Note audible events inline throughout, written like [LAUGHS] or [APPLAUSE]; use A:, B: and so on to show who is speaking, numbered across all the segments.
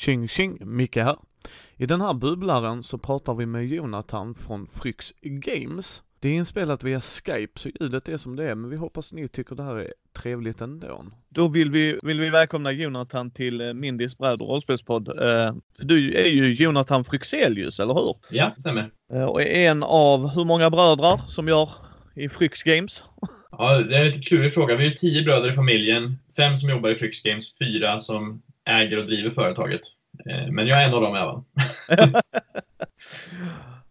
A: Tjing tjing, Micke här. I den här bubblaren så pratar vi med Jonathan från Fryx Games. Det är inspelat via Skype så ljudet är som det är, men vi hoppas ni tycker det här är trevligt ändå. Då vill vi, vill vi välkomna Jonathan till eh, Mindys bräd och rollspelspodd. Eh, för du är ju Jonathan Fryxelius, eller hur?
B: Ja, det stämmer.
A: Eh, och är en av hur många bröder som gör i Fryx Games?
B: Ja, det är en lite klurig fråga. Vi är tio bröder i familjen. Fem som jobbar i Fryx Games, fyra som äger och driver företaget. Eh, Men jag är en av dem även. [LAUGHS]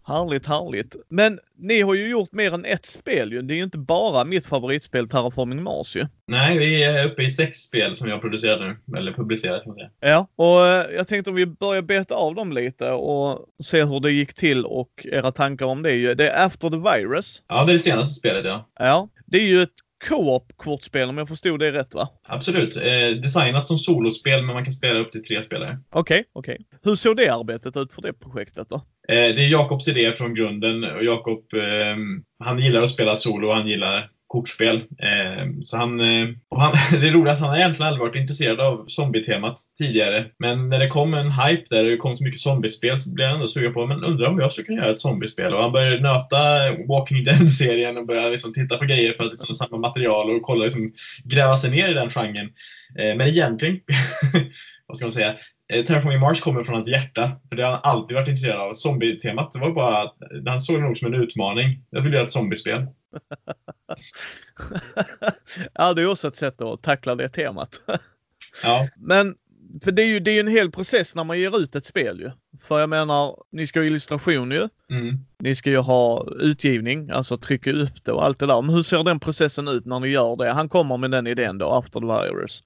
A: Härligt, härligt. Men ni har ju gjort mer än ett spel ju. Det är ju inte bara mitt favoritspel Terraforming Mars ju.
B: Nej, vi är uppe i sex spel som jag har producerat nu. Eller publicerat, ska man säga.
A: Ja, och eh, jag tänkte om vi börjar beta av dem lite och se hur det gick till och era tankar om det ju. Det är After the Virus.
B: Ja, det är det senaste spelet, ja.
A: Ja, det är ju ett co-op-kortspel om jag förstod det rätt va?
B: Absolut. Eh, designat som solospel, men man kan spela upp till tre spelare.
A: Okej, okej. Hur såg det arbetet ut för det projektet då?
B: Eh, det är Jakobs idé från grunden. Och Jakob, eh, han gillar att spela solo, han gillar kortspel. Eh, så han, eh, och han, [LAUGHS] det är roligt att han har egentligen aldrig varit intresserad av zombie-temat tidigare. Men när det kom en hype där det kom så mycket zombiespel så blev han ändå sugen på, men undrar om jag skulle kunna göra ett zombiespel? Och han började nöta Walking Dead-serien och började liksom titta på grejer för att liksom samma material och kolla, liksom, gräva sig ner i den genren. Eh, men egentligen, [LAUGHS] vad ska man säga, eh, Terraforming Mars kommer från hans hjärta. För det har han alltid varit intresserad av. Zombie-temat, det var bara att han såg det nog som en utmaning. Jag vill göra ett zombiespel. [LAUGHS]
A: ja, det är också ett sätt att tackla det temat.
B: Ja,
A: Men för det är ju det är en hel process när man ger ut ett spel ju. För jag menar, ni ska ha illustration ju.
B: mm.
A: Ni ska ju ha utgivning, alltså trycka upp det och allt det där. Men hur ser den processen ut när ni gör det? Han kommer med den idén då, After the Virus.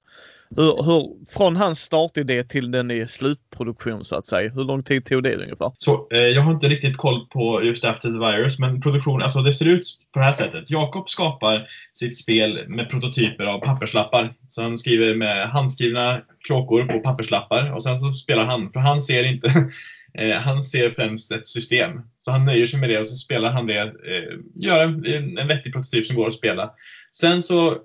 A: Hur, hur, från hans startidé till den i slutproduktion så att säga, hur lång tid tog det ungefär?
B: Så eh, jag har inte riktigt koll på just After the Virus, men produktion, alltså det ser ut på det här sättet. Jakob skapar sitt spel med prototyper av papperslappar. Så han skriver med handskrivna kråkor på papperslappar och sen så spelar han, för han ser inte [LAUGHS] eh, han ser främst ett system. Så han nöjer sig med det och så spelar han det, eh, gör en, en vettig prototyp som går att spela. Sen så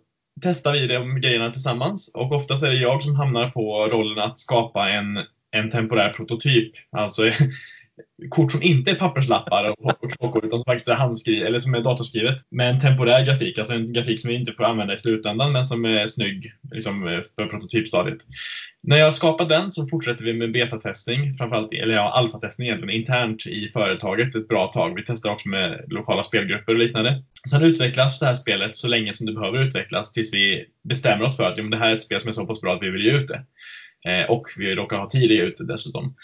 B: testar vi de grejerna tillsammans och oftast är det jag som hamnar på rollen att skapa en, en temporär prototyp. Alltså kort som inte är papperslappar och, och utan som faktiskt är handskrivet eller som är datorskrivet med en temporär grafik, alltså en grafik som vi inte får använda i slutändan men som är snygg liksom, eh, för prototypstadiet. När jag har skapat den så fortsätter vi med betatestning, framförallt, eller ja, alfatestning egentligen, internt i företaget ett bra tag. Vi testar också med lokala spelgrupper och liknande. Sen utvecklas det här spelet så länge som det behöver utvecklas tills vi bestämmer oss för att ja, men det här är ett spel som är så pass bra att vi vill ge ut det. Eh, och vi råkar ha tid att ge ut det dessutom.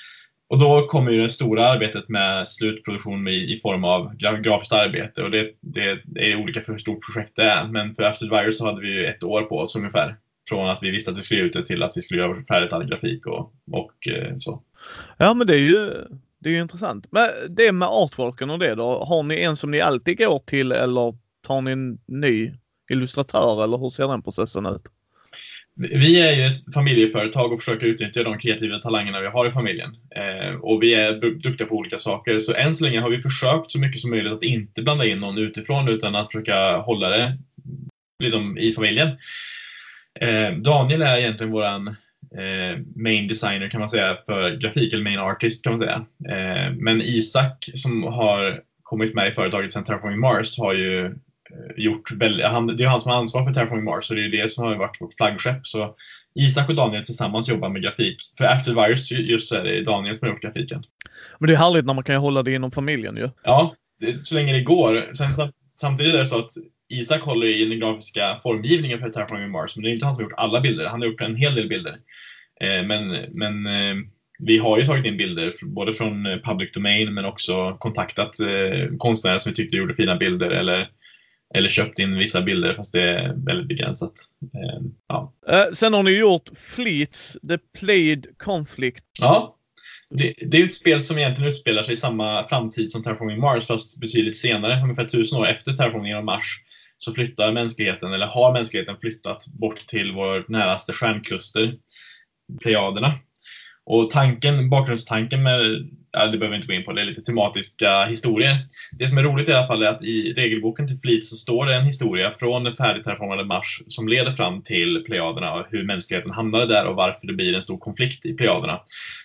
B: Och då kommer ju det stora arbetet med slutproduktion i, i form av grafiskt arbete och det, det, det är olika för hur stort projekt det är. Men för After the Virus så hade vi ju ett år på oss ungefär. Från att vi visste att vi skulle ge ut det till att vi skulle göra färdigt all grafik och, och eh, så.
A: Ja, men det är ju det är ju intressant. Men det med artworken och det då, har ni en som ni alltid går till eller tar ni en ny illustratör eller hur ser den processen ut?
B: Vi är ju ett familjeföretag och försöker utnyttja de kreativa talangerna vi har i familjen. Eh, och vi är duktiga på olika saker. Så än så länge har vi försökt så mycket som möjligt att inte blanda in någon utifrån utan att försöka hålla det liksom, i familjen. Eh, Daniel är egentligen våran eh, main designer kan man säga för grafik, eller main artist kan man säga. Eh, men Isak som har kommit med i företaget sedan Terraforming Mars har ju gjort väldigt, han, det är han som har ansvar för Terraforming Mars och det är det som har varit vårt flaggskepp. Så Isak och Daniel tillsammans jobbar med grafik. För After the Virus just så är det Daniel som har gjort grafiken.
A: Men det är härligt när man kan hålla det inom familjen ju.
B: Ja, så länge det går. Sen, samtidigt är det så att Isak håller i den grafiska formgivningen för Terraforming Mars, men det är inte han som har gjort alla bilder. Han har gjort en hel del bilder. Eh, men men eh, vi har ju tagit in bilder både från public domain men också kontaktat eh, konstnärer som vi tyckte gjorde fina bilder eller eller köpt in vissa bilder fast det är väldigt begränsat. Eh, ja.
A: Eh, sen har ni gjort Fleets The Played Conflict.
B: Ja, det, det, är ett spel som egentligen utspelar sig i samma framtid som Terraforming Mars fast betydligt senare, ungefär tusen år efter Terraforming av Mars så flyttar mänskligheten, eller har mänskligheten flyttat bort till vårt näraste stjärnkluster, Plejaderna. Och tanken, bakgrundstanken med ja, det behöver vi inte gå in på, det är lite tematiska historier. Det som är roligt i alla fall är att i regelboken till Fleet så står det en historia från den färdigterraformade Mars som leder fram till Plejaderna och hur mänskligheten hamnade där och varför det blir en stor konflikt i Plejaderna.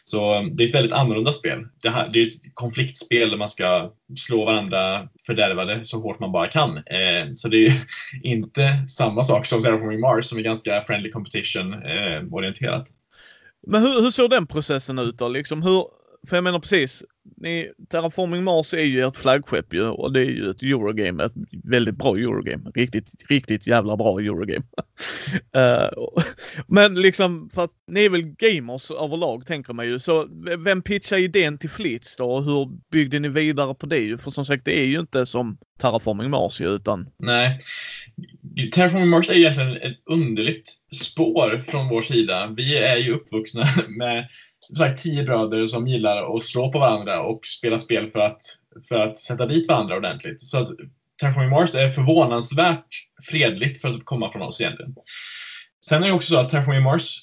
B: Så det är ett väldigt annorlunda spel. Det, här, det är ett konfliktspel där man ska slå varandra fördärvade så hårt man bara kan. Eh, så det är [LAUGHS] inte samma sak som Terraforming Mars som är ganska friendly competition eh, orienterat.
A: Men hur, hur såg den processen ut då? Liksom hur, för jag menar precis, ni, Terraforming Mars är ju ert flaggskepp ju och det är ju ett Eurogame, ett väldigt bra Eurogame. Riktigt, riktigt jävla bra Eurogame. uh, [LAUGHS] men liksom för att ni är väl gamers överlag tänker man ju. Så vem pitchar idén till Flits då och hur byggde ni vidare på det ju? För som sagt det är ju inte som Terraforming Mars ju utan...
B: Nej. Terraforming Mars är egentligen ett underligt spår från vår sida. Vi är ju uppvuxna [LAUGHS] med som sagt tio bröder som gillar att slå på varandra och spela spel för att, för att sätta dit varandra ordentligt. Så att Terraforming Mars är förvånansvärt fredligt för att komma från oss egentligen. Sen är det också så att Terraforming Mars,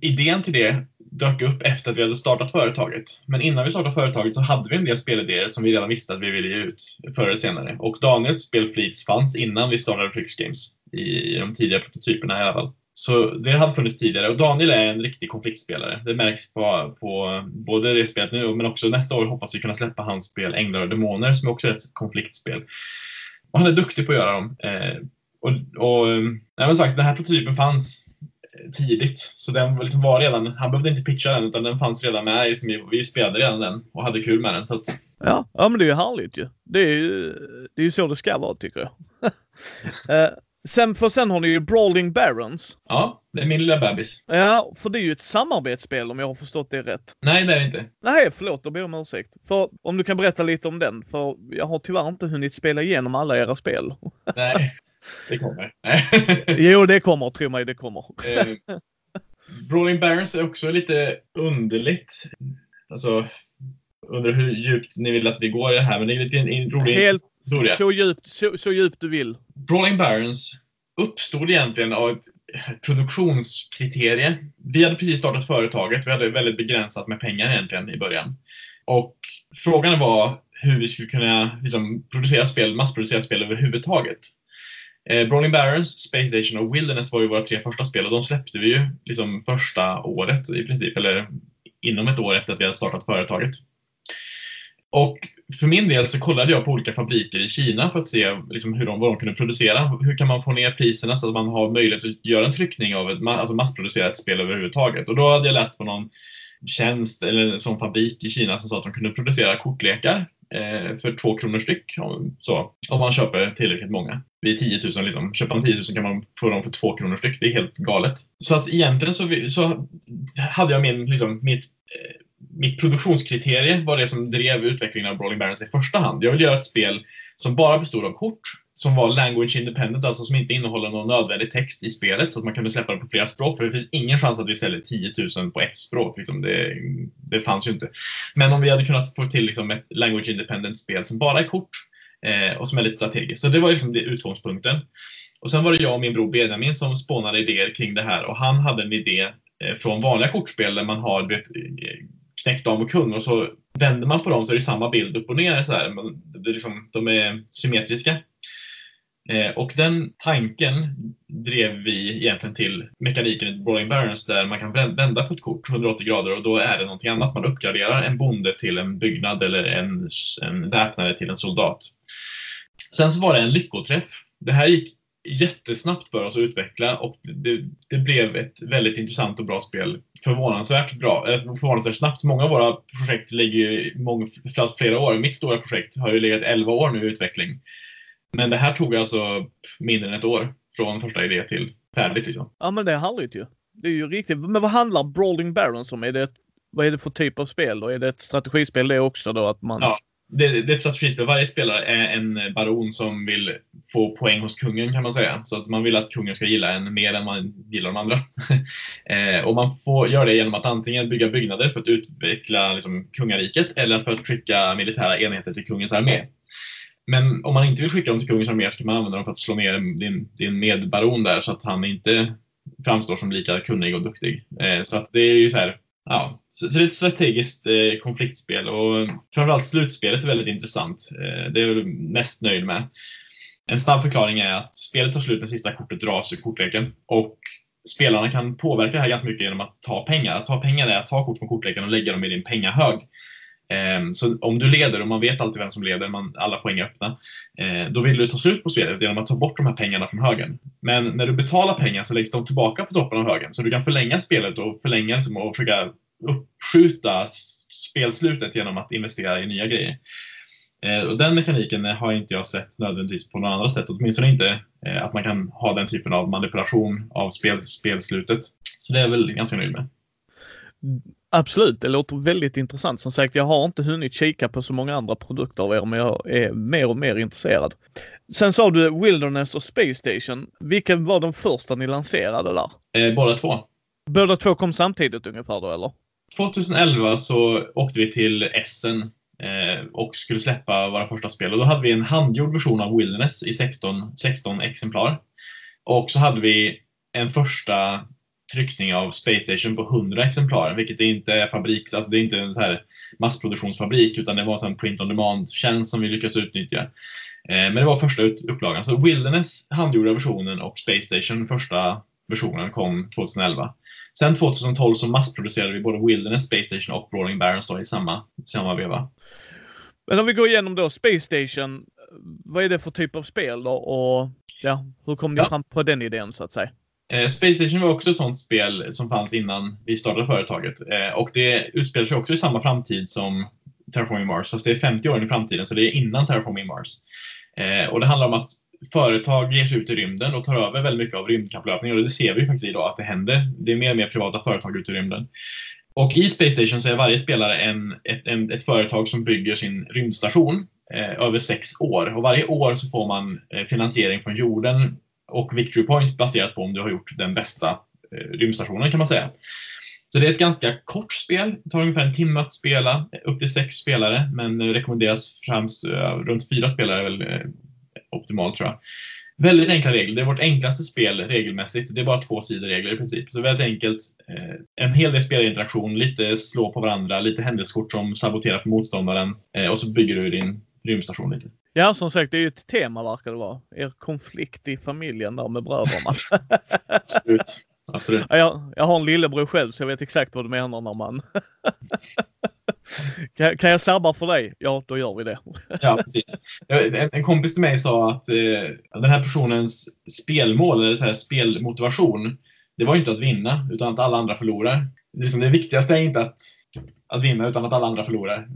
B: idén till det dök upp efter att vi hade startat företaget. Men innan vi startade företaget så hade vi en del spelidéer som vi redan visste att vi ville ge ut förr eller senare. Och Daniels spel Fleets fanns innan vi startade Flix Games i, i de tidiga prototyperna i alla fall. Så det hade funnits tidigare och Daniel är en riktig konfliktspelare. Det märks på, på både det spelet nu men också nästa år hoppas vi kunna släppa hans spel Änglar och Demoner som också är ett konfliktspel. Och han är duktig på att göra dem. Eh, och, och eh, nej, sagt, den här prototypen fanns tidigt. Så den liksom var redan, han behövde inte pitcha den utan den fanns redan med. Liksom, vi, vi spelade redan den och hade kul med den. Så att...
A: ja, ja, men det är ju härligt ju. Det är ju, det är ju så det ska vara tycker jag. [LAUGHS] Eh, Sen, för sen har ni ju Brawling Barons.
B: Ja, det är min lilla bebis.
A: Ja, för det är ju ett samarbetsspel om jag har förstått det rätt.
B: Nej, det är det inte.
A: Nej, förlåt, då ber jag om ursäkt. För om du kan berätta lite om den, för jag har tyvärr inte hunnit spela igenom alla era spel. [LAUGHS]
B: Nej, det kommer. [LAUGHS]
A: jo, det kommer, tro mig, det kommer.
B: eh, Brawling Barons är också lite underligt. Alltså, undrar hur djupt ni vill att vi går i det här, men det är lite en rolig
A: Helt historia. Så djupt, så, så djupt du vill.
B: Brawling Barons uppstod egentligen av ett produktionskriterie. Vi hade precis startat företaget. Vi hade väldigt begränsat med pengar egentligen i början. Och frågan var hur vi skulle kunna liksom, producera spel, massproducera spel överhuvudtaget. Eh, Brawling Barons, Space Station och Wilderness var ju våra tre första spel och de släppte vi ju liksom första året i princip, eller inom ett år efter att vi hade startat företaget. Och för min del så kollade jag på olika fabriker i Kina för att se liksom, hur de, vad de kunde producera. Hur kan man få ner priserna så att man har möjlighet att göra en tryckning av ett alltså massproducerat spel överhuvudtaget. Och då hade jag läst på någon tjänst eller som fabrik i Kina som sa att de kunde producera kortlekar eh, för två kronor styck. Om, så, om man köper tillräckligt många. Vid 10 000 liksom. Köper man 10 000 kan man få dem för två kronor styck. Det är helt galet. Så att egentligen så, så hade jag min, liksom, mitt eh, mitt produktionskriterie var det som drev utvecklingen av Brawling Barons i första hand. Jag vill göra ett spel som bara bestod av kort, som var language independent, alltså som inte innehåller någon nödvändig text i spelet, så att man kunde släppa det på flera språk. För det finns ingen chans att vi säljer 10 000 på ett språk. Liksom. Det, det fanns ju inte. Men om vi hade kunnat få till liksom, ett language independent spel som bara är kort eh, och som är lite strategiskt. Så det var liksom det utgångspunkten. Och sen var det jag och min bror Benjamin som spånade idéer kring det här och han hade en idé eh, från vanliga kortspel där man har vet, eh, knäckt dam och kung och så vänder man på dem så är det samma bild upp och ner. Så här. Men det är liksom, de är symmetriska. Eh, och den tanken drev vi egentligen till mekaniken i Brawling Barons där man kan vända på ett kort 180 grader och då är det någonting annat. Man uppgraderar en bonde till en byggnad eller en, en väpnare till en soldat. Sen så var det en lyckoträff. Det här gick jättesnabbt för oss att utveckla och det, det, blev ett väldigt intressant och bra spel. Förvånansvärt bra, förvånansvärt snabbt. Många av våra projekt ligger ju många, flera år. Mitt stora projekt har ju legat 11 år nu i utveckling. Men det här tog alltså mindre än ett år från första idé till färdigt liksom.
A: Ja men det är härligt ju. Det är ju riktigt. Men vad handlar Brawling Barons om? Är det ett, vad är det för typ av spel? Och är det ett strategispel det också då? Att man...
B: Ja, det, det är ett strategispel. Varje spelare är en baron som vill få poäng hos kungen kan man säga. Så att man vill att kungen ska gilla en mer än man gillar de andra. [LAUGHS] eh, och man får göra det genom att antingen bygga byggnader för att utveckla liksom, kungariket eller för att skicka militära enheter till kungens armé. Men om man inte vill skicka dem till kungens armé ska man använda dem för att slå ner din, din medbaron där så att han inte framstår som lika kunnig och duktig. Eh, så att det är ju så här, Ja, så, så det är ett strategiskt eh, konfliktspel och eh, framförallt slutspelet är väldigt intressant. Eh, det är jag mest nöjd med. En snabb förklaring är att spelet tar slut när sista kortet dras ur kortleken och spelarna kan påverka det här ganska mycket genom att ta pengar. Att ta pengar är att ta kort från kortleken och lägga dem i din pengahög. Ehm, så om du leder, och man vet alltid vem som leder, man, alla poäng är öppna, eh, då vill du ta slut på spelet genom att ta bort de här pengarna från högen. Men när du betalar pengar så läggs de tillbaka på toppen av högen, så du kan förlänga spelet och förlänga liksom, och försöka uppskjuta spelslutet genom att investera i nya grejer. Eh, och den mekaniken har inte jag sett nödvändigtvis på några andra sätt, åtminstone inte eh, att man kan ha den typen av manipulation av spel, spelslutet. Så det är jag väl ganska nöjd med.
A: Absolut, det låter väldigt intressant. Som sagt, jag har inte hunnit kika på så många andra produkter av er, men jag är mer och mer intresserad. Sen sa du Wilderness och Space Station. Vilka var de första ni lanserade där?
B: Eh, båda två.
A: Båda två kom samtidigt ungefär då, eller?
B: 2011 så åkte vi till Essen eh, och skulle släppa våra första spel. Och då hade vi en handgjord version av Wilderness i 16, 16 exemplar. Och så hade vi en första tryckning av Space Station på 100 exemplar, vilket inte är fabriks, alltså det är inte en så här massproduktionsfabrik, utan det var en print on demand-tjänst som vi lyckades utnyttja. Eh, men det var första upplagan. Så Wilderness, handgjorda versionen, och Space Station, första versionen, kom 2011. Sen 2012 så massproducerade vi både Wilderness, Space Station och Rolling Barons då i samma, samma veva.
A: Men om vi går igenom då Space Station, vad är det för typ av spel då och ja, hur kom ni ja. fram på den idén så att säga?
B: Eh, Space Station var också ett sånt spel som fanns innan vi startade företaget. Eh, och det utspelar sig också i samma framtid som Terraforming Mars, fast det är 50 år i framtiden, så det är innan Terraforming Mars. Eh, och det handlar om att företag ger sig ut i rymden och tar över väldigt mycket av rymdkapplöpningen och det ser vi faktiskt idag att det händer. Det är mer och mer privata företag ute i rymden. Och i Space Station så är varje spelare en, ett, en, ett företag som bygger sin rymdstation eh, över sex år. Och varje år så får man eh, finansiering från jorden och Victory Point baserat på om du har gjort den bästa eh, rymdstationen kan man säga. Så det är ett ganska kort spel. Det tar ungefär en timme att spela, upp till sex spelare, men rekommenderas främst eh, runt fyra spelare är väl eh, optimalt tror jag. Väldigt enkla regler. Det är vårt enklaste spel regelmässigt. Det är bara två sidor regler i princip. Så väldigt enkelt. Eh, en hel del spelarinteraktion, lite slå på varandra, lite händelsekort som saboterar för motståndaren och så bygger du din rymdstation lite.
A: Ja, som sagt, det är ju ett tema verkar det vara. Er konflikt i familjen där med bröderna. [LAUGHS]
B: Absolut. Absolut.
A: Ja, jag, jag har en lillebror själv så jag vet exakt vad du menar när man... [LAUGHS] kan, kan jag sabba för dig? Ja, då gör vi det.
B: ja, precis. En, en, kompis till mig sa att eh, den här personens spelmål, eller så här, spelmotivation, det var ju inte att vinna, utan att alla andra förlorar. Det, liksom, det viktigaste är inte att, att vinna, utan att alla andra förlorar. [LAUGHS]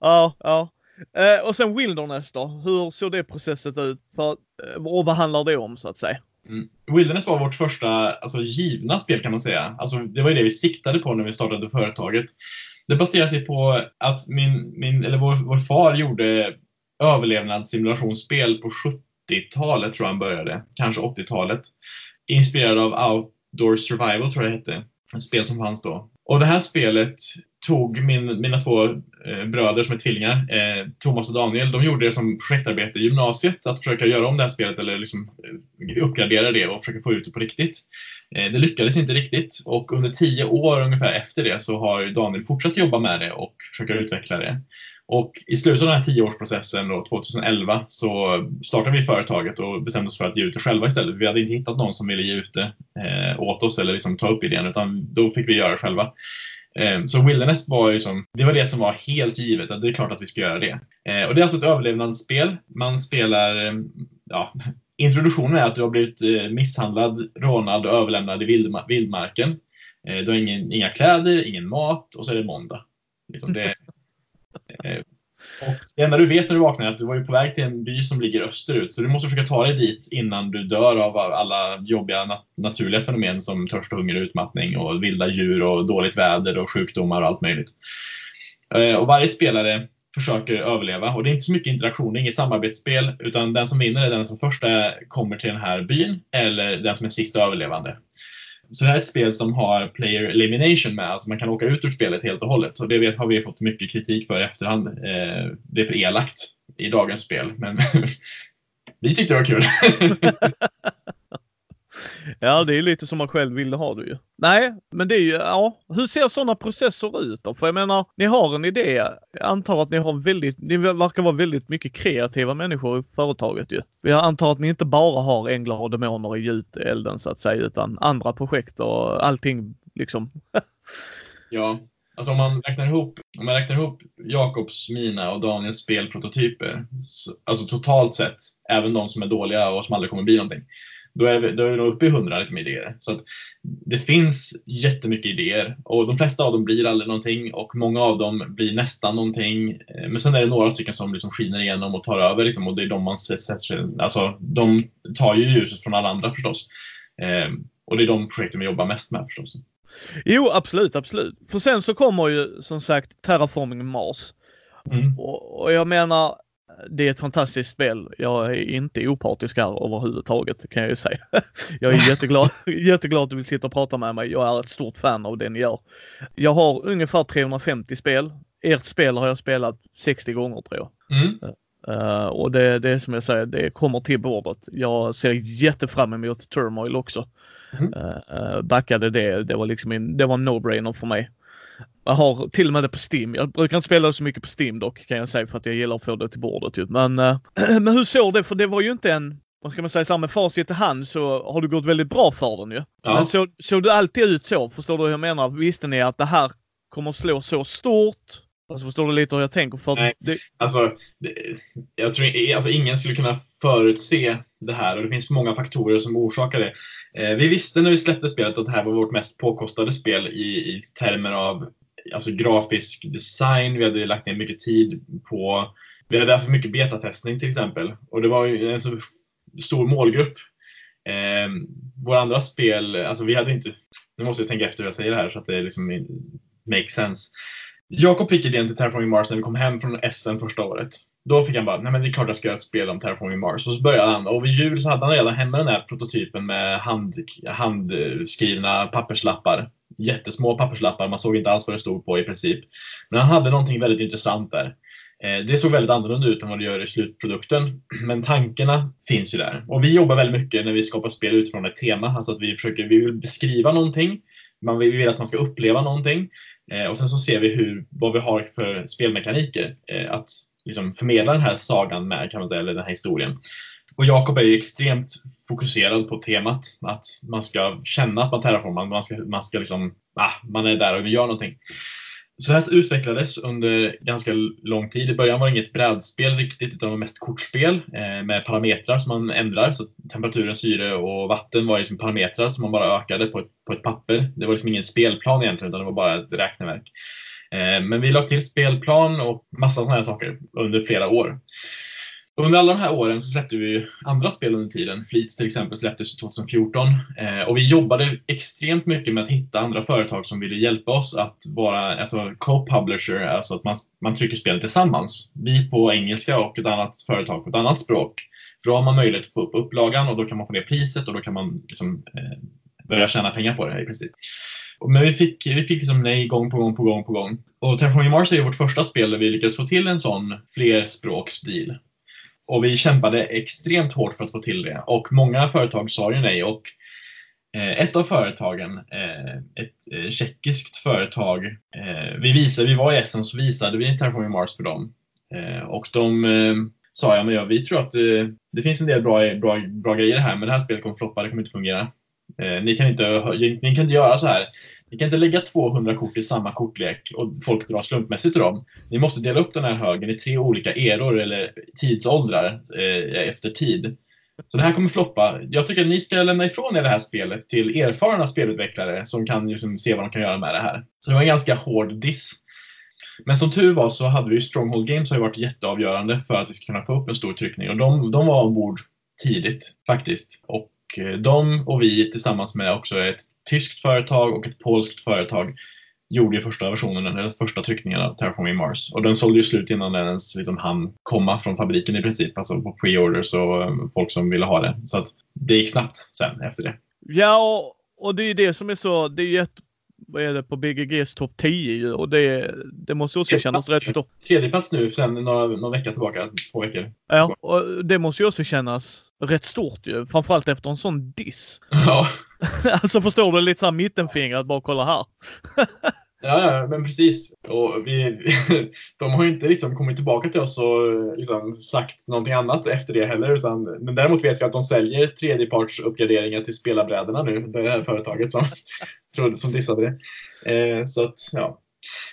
A: ja, ja. Eh, och sen Wilderness då? Hur såg det processet ut? För, eh, och vad handlar det om så att säga?
B: Mm. Wilderness var vårt första alltså, givna spel kan man säga. Alltså, det var ju det vi siktade på när vi startade företaget. Det baserar sig på att min, min, eller vår, vår far gjorde överlevnadssimulationsspel på 70-talet tror jag han började, kanske 80-talet. Inspirerad av Outdoor Survival tror jag det hette. Ett spel som fanns då. Och det här spelet tog min, mina två eh, bröder som är tvillingar, eh, Thomas och Daniel, de gjorde det som projektarbete i gymnasiet, att försöka göra om det här spelet eller liksom eh, uppgradera det och försöka få ut det på riktigt. Eh, det lyckades inte riktigt och under tio år ungefär efter det så har Daniel fortsatt jobba med det och försöka utveckla det. Och i slutet av den här tioårsprocessen, då, 2011, så startade vi företaget och bestämde oss för att ge ut det själva istället. Vi hade inte hittat någon som ville ge ut det eh, åt oss eller liksom ta upp idén, utan då fick vi göra det själva. Eh, så Wilderness var ju som, det var det som var helt givet, att det är klart att vi ska göra det. Eh, och det är alltså ett överlevnadsspel. Man spelar, eh, ja, [LAUGHS] introduktionen är att du har blivit misshandlad, rånad och överlämnad i vildmarken. Du har ingen, inga kläder, ingen mat och så är det måndag. Liksom det, [LAUGHS] det enda du vet när du vaknar är att du var ju på väg till en by som ligger österut, så du måste försöka ta dig dit innan du dör av alla jobbiga nat naturliga fenomen som törst, hunger, utmattning och vilda djur och dåligt väder och sjukdomar och allt möjligt. Eh, och varje spelare försöker överleva och det är inte så mycket interaktion, inget samarbetsspel, utan den som vinner är den som först kommer till den här byn eller den som är sist överlevande. Så det här är ett spel som har player elimination med, alltså man kan åka ut ur spelet helt och hållet. Och det har vi fått mycket kritik för i efterhand. Eh, det är för elakt i dagens spel, men [LAUGHS] vi tyckte det var kul. [LAUGHS]
A: ja, det är lite som man själv vill ha det ju. Nej, men det är ju, ja, hur ser sådana processer ut då? För jag menar, ni har en idé. Jag antar att ni har väldigt, ni verkar vara väldigt mycket kreativa människor i företaget ju. Jag antar att ni inte bara har änglar och demoner i gjutelden så att säga, utan andra projekt och allting liksom. [LAUGHS]
B: ja, Alltså om man räknar ihop, om man räknar ihop Jakobs, mina och Daniels spelprototyper, alltså totalt sett, även de som är dåliga och som aldrig kommer bli någonting, då är vi, då är vi nog uppe i hundra liksom, idéer. Så det finns jättemycket idéer och de flesta av dem blir aldrig någonting och många av dem blir nästan någonting. Eh, men sen är det några stycken som liksom skiner igenom och tar över liksom, och det är de man sätter alltså de tar ju ljuset från alla andra förstås. Eh, och det är de projekten vi jobbar mest med förstås.
A: Jo, absolut, absolut. För sen så kommer ju som sagt Terraforming Mars. Mm. Och, och, jag menar, det är ett fantastiskt spel. Jag är inte opartisk här överhuvudtaget kan jag ju säga. [LAUGHS] jag är jätteglad, [LAUGHS] jätteglad att du vill sitta och prata med mig. Jag är ett stort fan av det ni gör. Jag har ungefär 350 spel. Ert spel har jag spelat 60 gånger tror jag. Mm. Uh, och det, det är som jag säger, det kommer till bordet. Jag ser jättefram emot Turmoil också. Mm. Uh, backade det. Det var liksom en, det var no-brainer för mig. Jag har till och med det på Steam. Jag brukar inte spela så mycket på Steam dock kan jag säga för att jag gillar att få det till bordet. Ju. Men, uh, [CLEARS THROAT] men hur såg det? För det var ju inte en, vad ska man säga, så här, med facit i hand så har det gått väldigt bra för den ju. Ja. Men såg, såg det alltid ut så? Förstår du hur jag menar? Visste ni att det här kommer slå så stort? Alltså förstår du lite hur jag tänker? För
B: Nej,
A: det...
B: alltså, det, jag tror alltså, ingen skulle kunna förutse det här och det finns många faktorer som orsakar det. Eh, vi visste när vi släppte spelet att det här var vårt mest påkostade spel i, i termer av alltså, grafisk design. Vi hade lagt ner mycket tid på... Vi hade haft mycket betatestning till exempel och det var en så stor målgrupp. Eh, våra andra spel, alltså vi hade inte... Nu måste jag tänka efter hur jag säger det här så att det liksom makes sense. Jakob fick idén till Terraforming Mars när vi kom hem från SM första året. Då fick han bara, nej men det är klart jag ska göra ett spel om Terraforming Mars. Och så började han, och vid jul så hade han redan hemma den här prototypen med hand, handskrivna papperslappar. Jättesmå papperslappar, man såg inte alls vad det stod på i princip. Men han hade någonting väldigt intressant där. Eh, det såg väldigt annorlunda ut än vad det gör i slutprodukten. Men tankarna finns ju där. Och vi jobbar väldigt mycket när vi skapar spel utifrån ett tema. Alltså att vi försöker, vi vill beskriva någonting. Man vill, vi vill att man ska uppleva någonting. Eh, och sen så ser vi hur, vad vi har för spelmekaniker eh, att liksom förmedla den här sagan med, kan man säga, eller den här historien. Och Jakob är ju extremt fokuserad på temat, att man ska känna att man terraformar, man ska, man ska liksom, ah, man är där och vill göra någonting. Så här utvecklades under ganska lång tid. I början var det inget brädspel riktigt, utan det var mest kortspel eh, med parametrar som man ändrar. Så temperaturen, syre och vatten var liksom parametrar som man bara ökade på ett, på ett papper. Det var liksom ingen spelplan egentligen, utan det var bara ett räkneverk. Eh, men vi lade till spelplan och massa sådana här saker under flera år. Under alla de här åren så släppte vi andra spel under tiden. Fleets till exempel släpptes 2014 eh, och vi jobbade extremt mycket med att hitta andra företag som ville hjälpa oss att vara alltså, co-publisher, alltså att man, man trycker spel tillsammans. Vi på engelska och ett annat företag på ett annat språk. För då har man möjlighet att få upp upplagan och då kan man få ner priset och då kan man liksom, eh, börja tjäna pengar på det i princip. Men vi fick, vi fick liksom nej gång på gång på gång på gång. Och Terraforming Mars är ju vårt första spel där vi lyckades få till en sån flerspråksdeal. Och vi kämpade extremt hårt för att få till det och många företag sa ju nej och eh, ett av företagen, eh, ett eh, tjeckiskt företag, vi, visade, vi var i Essen så visade vi Terraforming Mars för dem och de sa ja, men ja, vi tror att det finns en del bra, bra, bra grejer här men det här spelet kommer floppa, det kommer inte fungera. Ni kan inte, ni kan inte göra så här. Ni kan inte lägga 200 kort i samma kortlek och folk drar slumpmässigt ur dem. Ni måste dela upp den här högen i tre olika eror eller tidsåldrar eh, efter tid. Så det här kommer floppa. Jag tycker att ni ska lämna ifrån er det här spelet till erfarna spelutvecklare som kan liksom se vad de kan göra med det här. Så det var en ganska hård diss. Men som tur var så hade vi ju Stronghold Games har ju varit jätteavgörande för att vi ska kunna få upp en stor tryckning och de, de var ombord tidigt faktiskt. Och Eh, de och vi tillsammans med också ett tyskt företag och ett polskt företag gjorde ju första versionen, eller första tryckningen av Terraforming Mars. Och den sålde ju slut innan den ens liksom hann komma från fabriken i princip, alltså på pre-orders och eh, folk som ville ha det. Så att det gick snabbt sen efter det.
A: Ja, och, och det är ju det som är så, det är ju ett, vad är det, på BGGs topp 10 ju och det, det måste också kännas rätt stort.
B: Tredje plats nu sen några, någon vecka tillbaka, två veckor.
A: Ja, och det måste ju också kännas rätt stort ju. Framförallt efter en sån diss.
B: Ja. [LAUGHS]
A: alltså förstår du, lite såhär mittenfinger att bara kolla här. [LAUGHS]
B: Ja, men precis. Och vi, [LAUGHS] de har ju inte liksom kommit tillbaka till oss och eh, liksom sagt någonting annat efter det heller. Utan, men däremot vet vi att de säljer tredjepartsuppgraderingar till spelarbrädorna nu. Det här företaget som, [LAUGHS] som dissade det. Eh, så att, ja.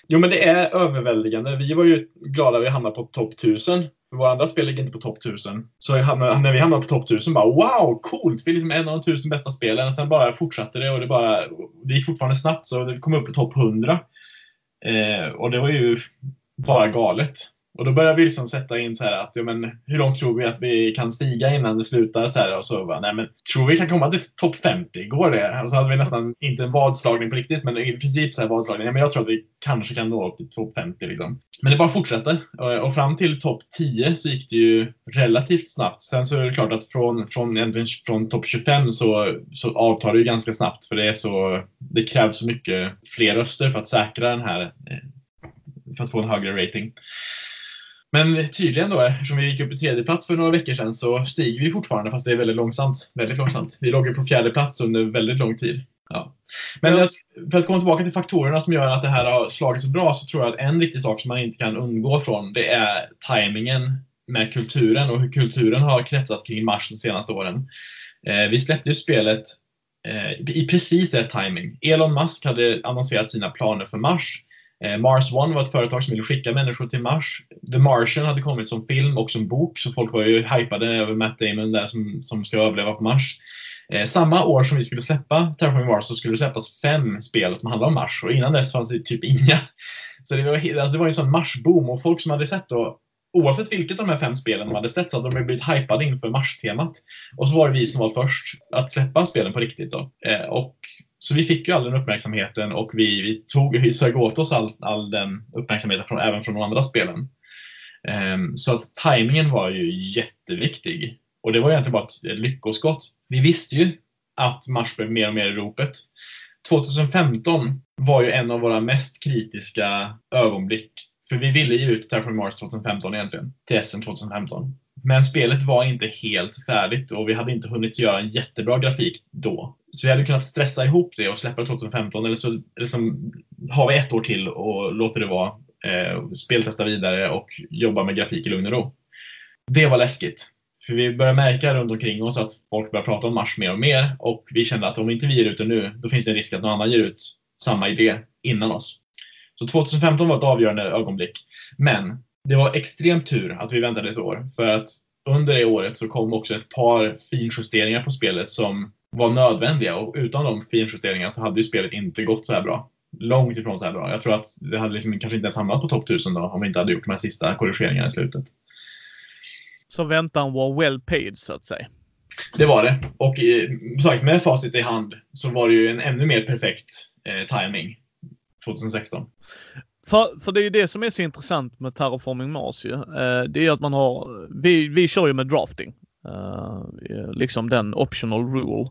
B: Jo, men det är överväldigande. Vi var ju glada att vi hamnade på topp 1000 våra andra spel ligger inte på topp 1000. Så när vi hamnade på topp 1000 bara wow, coolt! Vi är liksom en av de tusen bästa spelen. Sen bara fortsatte det och det bara, det gick fortfarande snabbt så det kom upp på topp 100. Eh, och det var ju bara galet. Och då börjar vi liksom sätta in så här att, ja, men, hur långt tror vi att vi kan stiga innan det slutar? Så här, och så bara, nej men, tror vi kan komma till topp 50? Går det? Och så hade vi nästan, inte en vadslagning på riktigt, men i princip så här vadslagning. Ja, men jag tror att vi kanske kan nå upp till topp 50 liksom. Men det bara fortsätter. Och, och fram till topp 10 så gick det ju relativt snabbt. Sen så är det klart att från, från, från topp 25 så, så avtar det ju ganska snabbt, för det är så, det krävs så mycket fler röster för att säkra den här, eh, för att få en högre rating. Men tydligen då, eftersom vi gick upp i tredje plats för några veckor sedan, så stiger vi fortfarande, fast det är väldigt långsamt. Väldigt långsamt. Vi låg ju på fjärde plats under väldigt lång tid. Ja. Men ja. för att komma tillbaka till faktorerna som gör att det här har slagit så bra, så tror jag att en viktig sak som man inte kan undgå från, det är tajmingen med kulturen och hur kulturen har kretsat kring Mars de senaste åren. Eh, vi släppte ju spelet eh, i precis rätt timing. Elon Musk hade annonserat sina planer för Mars Eh, Mars One var ett företag som ville skicka människor till Mars. The Martian hade kommit som film och som bok, så folk var ju hypade över Matt Damon där som, som ska överleva på Mars. Eh, samma år som vi skulle släppa Terraforming Mars så skulle det släppas fem spel som handlade om Mars och innan dess fanns det typ inga. Så det var, alltså det var en sån Mars-boom och folk som hade sett då Oavsett vilket av de här fem spelen de hade sett så hade de blivit hypade inför Mars-temat. Och så var det vi som var först att släppa spelen på riktigt. Då. Eh, och så vi fick ju all den uppmärksamheten och vi, vi, tog, vi sög åt oss all, all den uppmärksamheten från, även från de andra spelen. Um, så att tajmingen var ju jätteviktig. Och det var egentligen bara ett lyckoskott. Vi visste ju att Mars blev mer och mer i ropet. 2015 var ju en av våra mest kritiska ögonblick. För vi ville ge ut Terraform Mars 2015 egentligen, till SM 2015. Men spelet var inte helt färdigt och vi hade inte hunnit göra en jättebra grafik då. Så vi hade kunnat stressa ihop det och släppa det 2015 eller så liksom, har vi ett år till och låter det vara. Eh, speltesta vidare och jobba med grafik i lugn och ro. Det var läskigt. För vi börjar märka runt omkring oss att folk börjar prata om Mars mer och mer och vi kände att om inte vi ger ut det nu, då finns det en risk att någon annan ger ut samma idé innan oss. Så 2015 var ett avgörande ögonblick. Men det var extremt tur att vi väntade ett år för att under det året så kom också ett par finjusteringar på spelet som var nödvändiga och utan de finjusteringarna så hade ju spelet inte gått så här bra. Långt ifrån så här bra. Jag tror att det hade liksom kanske inte ens hamnat på topp 1000 då om vi inte hade gjort de här sista korrigeringarna i slutet.
A: Så väntan var well paid så att säga?
B: Det var det. Och eh, sagt, med facit i hand så var det ju en ännu mer perfekt eh, timing 2016.
A: För, för det är ju det som är så intressant med Terraforming Mars ju. Eh, det är ju att man har, vi, vi kör ju med drafting. Uh, liksom den optional rule.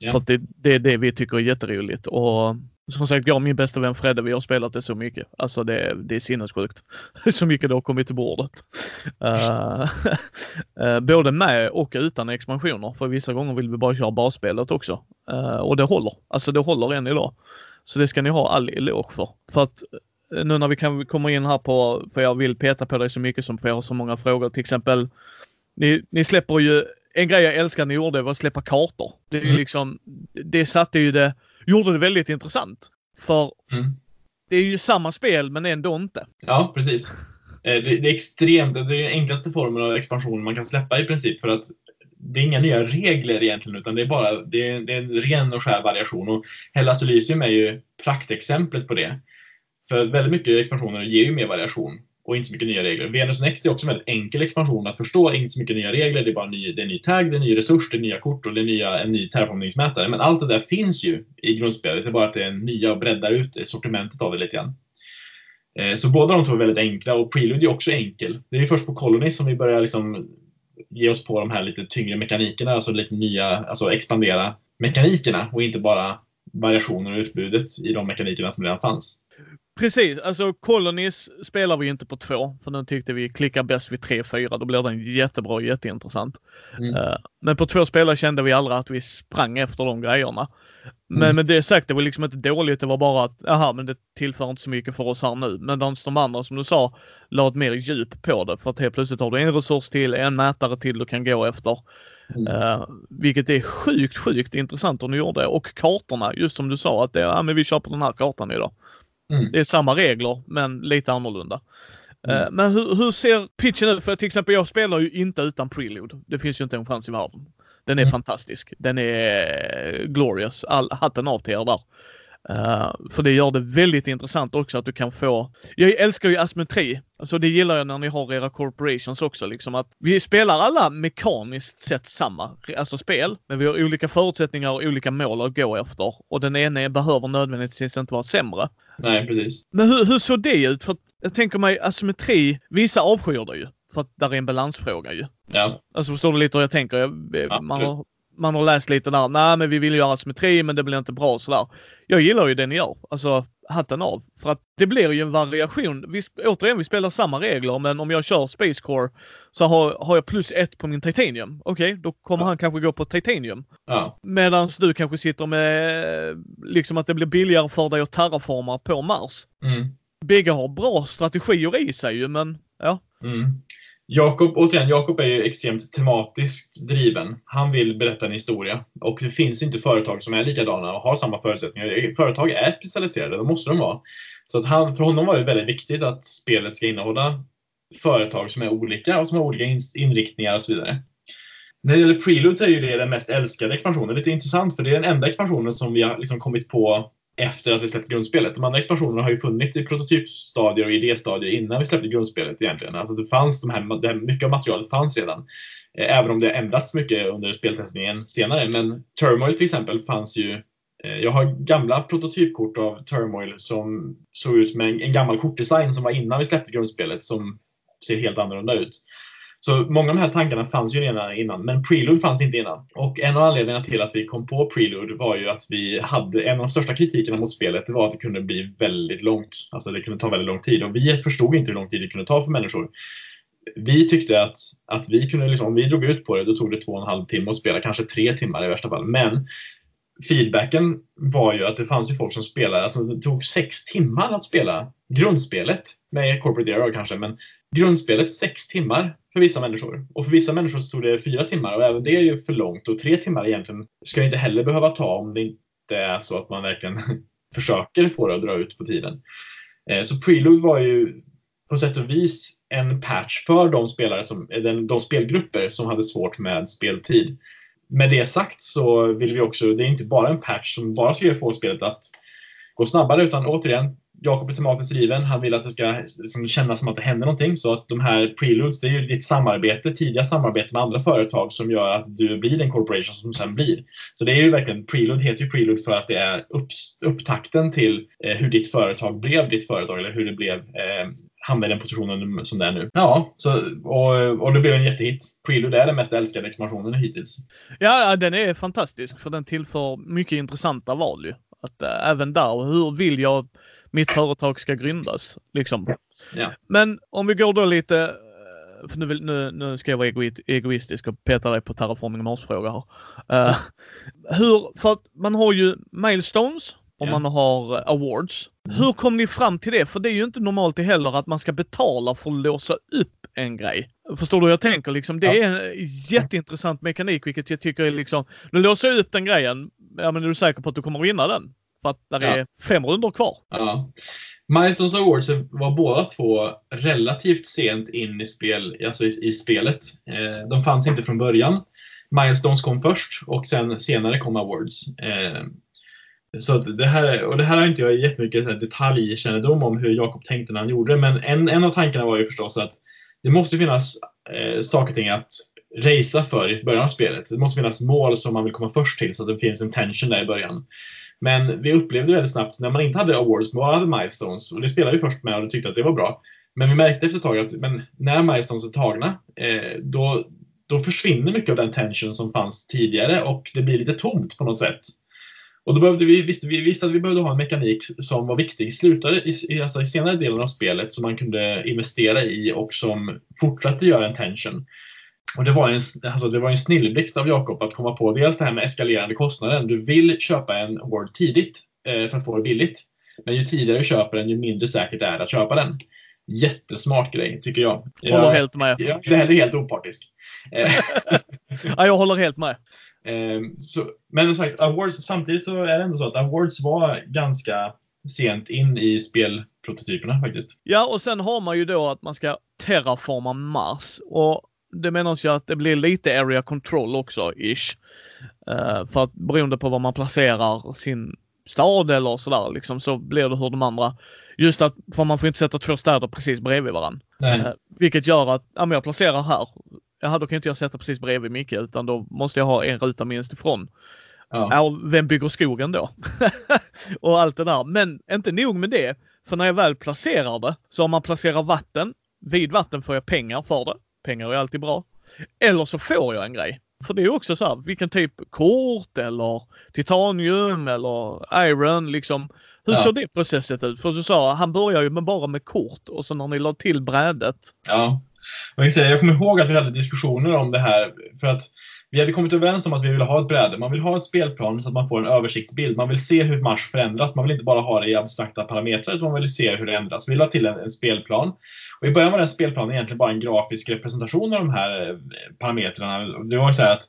A: Yeah. För att det, det är det vi tycker är jätteroligt. Och som sagt, jag och min bästa vän Fredde, vi har spelat det så mycket. Alltså det, det är sinnessjukt. [LAUGHS] så mycket det har kommit till bordet. Uh, uh, [LAUGHS] både med och utan expansioner. För vissa gånger vill vi bara köra basspelet också. Uh, och det håller. Alltså det håller än idag. Så det ska ni ha all eloge för. För att nu när vi kan komma in här på, för jag vill peta på dig så mycket som har så många frågor. Till exempel, ni, ni släpper ju, en grej jag älskar ni gjorde var att släppa kartor. Det är mm. liksom, det satte ju det, gjorde det väldigt intressant. För mm. det är ju samma spel men ändå inte.
B: Ja, precis. Eh, det, det är extremt, det är den enklaste formen av expansion man kan släppa i princip för att det är inga nya regler egentligen, utan det är bara det är, det är en ren och skär variation. Och Hellas Elysium är ju praktexemplet på det. För väldigt mycket expansioner ger ju mer variation och inte så mycket nya regler. Venus Next är också en väldigt enkel expansion att förstå. Inte så mycket nya regler, det är bara ny, det är ny tag, det är ny resurs, det är nya kort och det är nya, en ny terraformningsmätare. Men allt det där finns ju i grundspelet. Det är bara att det är nya och breddar ut sortimentet av det lite grann. Eh, så båda de två är väldigt enkla och Prelude är också enkel. Det är ju först på Colony som vi börjar liksom ge oss på de här lite tyngre mekanikerna, alltså lite nya, alltså expandera mekanikerna och inte bara variationer och utbudet i de mekanikerna som redan fanns.
A: Precis, alltså Colonies spelar vi inte på två, för den tyckte vi klickar bäst vid tre, fyra. Då blir den jättebra och jätteintressant. Mm. Uh, men på två spelare kände vi aldrig att vi sprang efter de grejerna. Men mm. med det sagt, det var liksom inte dåligt. Det var bara att, aha, men det tillför inte så mycket för oss här nu. Men de andra, som du sa, la ett mer djup på det. För att helt plötsligt har du en resurs till, en mätare till du kan gå efter. Mm. Uh, vilket är sjukt, sjukt intressant om du gjorde. Och kartorna, just som du sa, att det, ja, men vi kör på den här kartan idag. Mm. Det är samma regler, men lite annorlunda. Eh, mm. Uh, men hur, hur, ser pitchen ut? För till exempel, jag spelar ju inte utan prelude. Det finns ju inte en chans i världen. Den är mm. fantastisk. Den är glorious. All, hatten av till er där. Uh, för det gör det väldigt intressant också att du kan få... Jag älskar ju asymmetri. Alltså det gillar jag när ni har era corporations också liksom att vi spelar alla mekaniskt sett samma, alltså spel, men vi har olika förutsättningar och olika mål att gå efter. Och den ene behöver nödvändigtvis inte vara sämre.
B: Nej, precis.
A: Men hur, hur såg det ut? För jag tänker mig asymmetri, vissa avskyr det ju. För att där är en balansfråga ju.
B: Ja.
A: Alltså förstår du lite hur jag tänker? Jag, man, har, man har läst lite där, nej men vi vill göra symmetri men det blir inte bra sådär. Jag gillar ju det ni gör. Alltså hatten av. För att det blir ju en variation. Vi, återigen, vi spelar samma regler men om jag kör Space Core så har, har jag plus ett på min Titanium. Okej, okay, då kommer ja. han kanske gå på Titanium.
B: Ja.
A: Medan du kanske sitter med liksom att det blir billigare för dig att terraforma på Mars.
B: Mm.
A: Bägge har bra strategier i sig ju men ja.
B: Mm. Jakob, återigen, Jakob är ju extremt tematiskt driven. Han vill berätta en historia och det finns inte företag som är likadana och har samma förutsättningar. Företag är specialiserade, det måste de vara. Så att han, för honom var det väldigt viktigt att spelet ska innehålla företag som är olika och som har olika inriktningar och så vidare. När det gäller Prelude så är ju det den mest älskade expansionen. Lite intressant för det är den enda expansionen som vi har liksom kommit på efter att vi släppte grundspelet. De andra expansionerna har ju funnits i prototypstadier och idéstadier innan vi släppte grundspelet egentligen. Alltså det fanns de här, det här, mycket av materialet fanns redan. Eh, även om det har ändrats mycket under speltestningen senare. Men Turmoil till exempel fanns ju eh, jag har gamla prototypkort av Turmoil som såg ut med en gammal kortdesign som var innan vi släppte grundspelet som ser helt annorlunda ut. Så många av de här tankarna fanns ju redan innan, men Prelude fanns inte innan. Och en av anledningarna till att vi kom på Prelude var ju att vi hade, en av de största kritikerna mot spelet, det var att det kunde bli väldigt långt. Alltså det kunde ta väldigt lång tid och vi förstod inte hur lång tid det kunde ta för människor. Vi tyckte att, att vi kunde, liksom, om vi drog ut på det, då tog det två och en halv timme att spela, kanske tre timmar i värsta fall. Men feedbacken var ju att det fanns ju folk som spelade, alltså det tog sex timmar att spela grundspelet med Corporate Era kanske, men grundspelet sex timmar för vissa människor. Och för vissa människor så tog det fyra timmar och även det är ju för långt. Och tre timmar egentligen ska inte heller behöva ta om det inte är så att man verkligen [LAUGHS] försöker få det att dra ut på tiden. Eh, så Prelude var ju på sätt och vis en patch för de spelare som, eh, de spelgrupper som hade svårt med speltid. Med det sagt så vill vi också, det är inte bara en patch som bara ska få spelet att gå snabbare utan återigen, Jakob är tematiskt driven. Han vill att det ska liksom kännas som att det händer någonting. Så att de här preludes, det är ju ditt samarbete, tidiga samarbete med andra företag som gör att du blir den corporation som sen blir. Så det är ju verkligen, prelude heter ju prelude för att det är upp, upptakten till eh, hur ditt företag blev ditt företag eller hur det blev eh, hamnade i den positionen som det är nu. Ja, så, och, och det blev en jättehit. Prelude är den mest älskade expansionen hittills.
A: Ja, den är fantastisk för den tillför mycket intressanta val ju. Att äh, även där, hur vill jag mitt företag ska grundas. Liksom.
B: Ja.
A: Men om vi går då lite, eh, för nu, vill, nu, nu ska jag vara egoistisk och peta dig på Terraforming Mars-fråga här. Uh, hur, för att man har ju milestones och ja. man har awards. Mm. Hur kom ni fram till det? För det är ju inte normalt heller att man ska betala för att låsa upp en grej. Förstår du hur jag tänker? Liksom, det ja. är en jätteintressant mekanik vilket jag tycker är liksom, du låser upp den grejen, ja men är du säker på att du kommer vinna den? För att det är fem runder kvar.
B: Ja. Milestones Awards var båda två relativt sent in i, spel, alltså i, i spelet. Eh, de fanns inte från början. Milestones kom först och sen senare kom Awards. Eh, så det här, och det här har inte jag jättemycket detaljkännedom om hur Jakob tänkte när han gjorde det, men en, en av tankarna var ju förstås att det måste finnas eh, saker och ting att racea för i början av spelet. Det måste finnas mål som man vill komma först till så att det finns en tension där i början. Men vi upplevde väldigt snabbt när man inte hade awards, men bara hade milestones, och det spelade vi först med och tyckte att det var bra. Men vi märkte efter ett tag att men när milestones är tagna, eh, då, då försvinner mycket av den tension som fanns tidigare och det blir lite tomt på något sätt. Och då behövde vi, visste vi visste att vi behövde ha en mekanik som var viktig i, slutare, i, alltså i senare delen av spelet som man kunde investera i och som fortsatte göra en tension. Och det var en, alltså det var en snilleblixt av Jakob att komma på dels det här med eskalerande kostnaden. Du vill köpa en Word tidigt eh, för att få det billigt. Men ju tidigare du köper den, ju mindre säkert är det att köpa den. Jättesmart grej, tycker jag.
A: Jag håller helt med.
B: Jag är heller helt opartisk.
A: Eh, [LAUGHS] ja, jag håller helt med.
B: Ehm, så, men som sagt, Awards, samtidigt så är det ändå så att Awards var ganska sent in i spelprototyperna faktiskt.
A: Ja, och sen har man ju då att man ska terraforma Mars. Och det menas ju att det blir lite area control också, ish. Uh, för att beroende på var man placerar sin stad eller sådär liksom så blir det hur de andra Just att, för man får inte sätta två städer precis bredvid varandra. Uh, vilket gör att, ja men jag placerar här. Jaha, då kan inte jag sätta precis bredvid Micke utan då måste jag ha en ruta minst ifrån. Ja. ja vem bygger skogen då? [LAUGHS] och allt det där. Men inte nog med det. För när jag väl placerar det, så om man placerar vatten, vid vatten får jag pengar för det. Pengar är alltid bra. Eller så får jag en grej. För det är också så här, vilken typ kort eller titanium eller iron liksom. Hur ja. såg det processet ut? För du sa, han börjar ju med bara med kort och sen när ni la till brädet.
B: Ja. Jag kommer ihåg att vi hade diskussioner om det här för att vi hade kommit överens om att vi ville ha ett bräde. Man vill ha ett spelplan så att man får en översiktsbild. Man vill se hur Mars förändras. Man vill inte bara ha det i abstrakta parametrar, utan man vill se hur det ändras. Vi la till en, en spelplan. Och I början var den spelplanen egentligen bara en grafisk representation av de här eh, parametrarna. Det var så att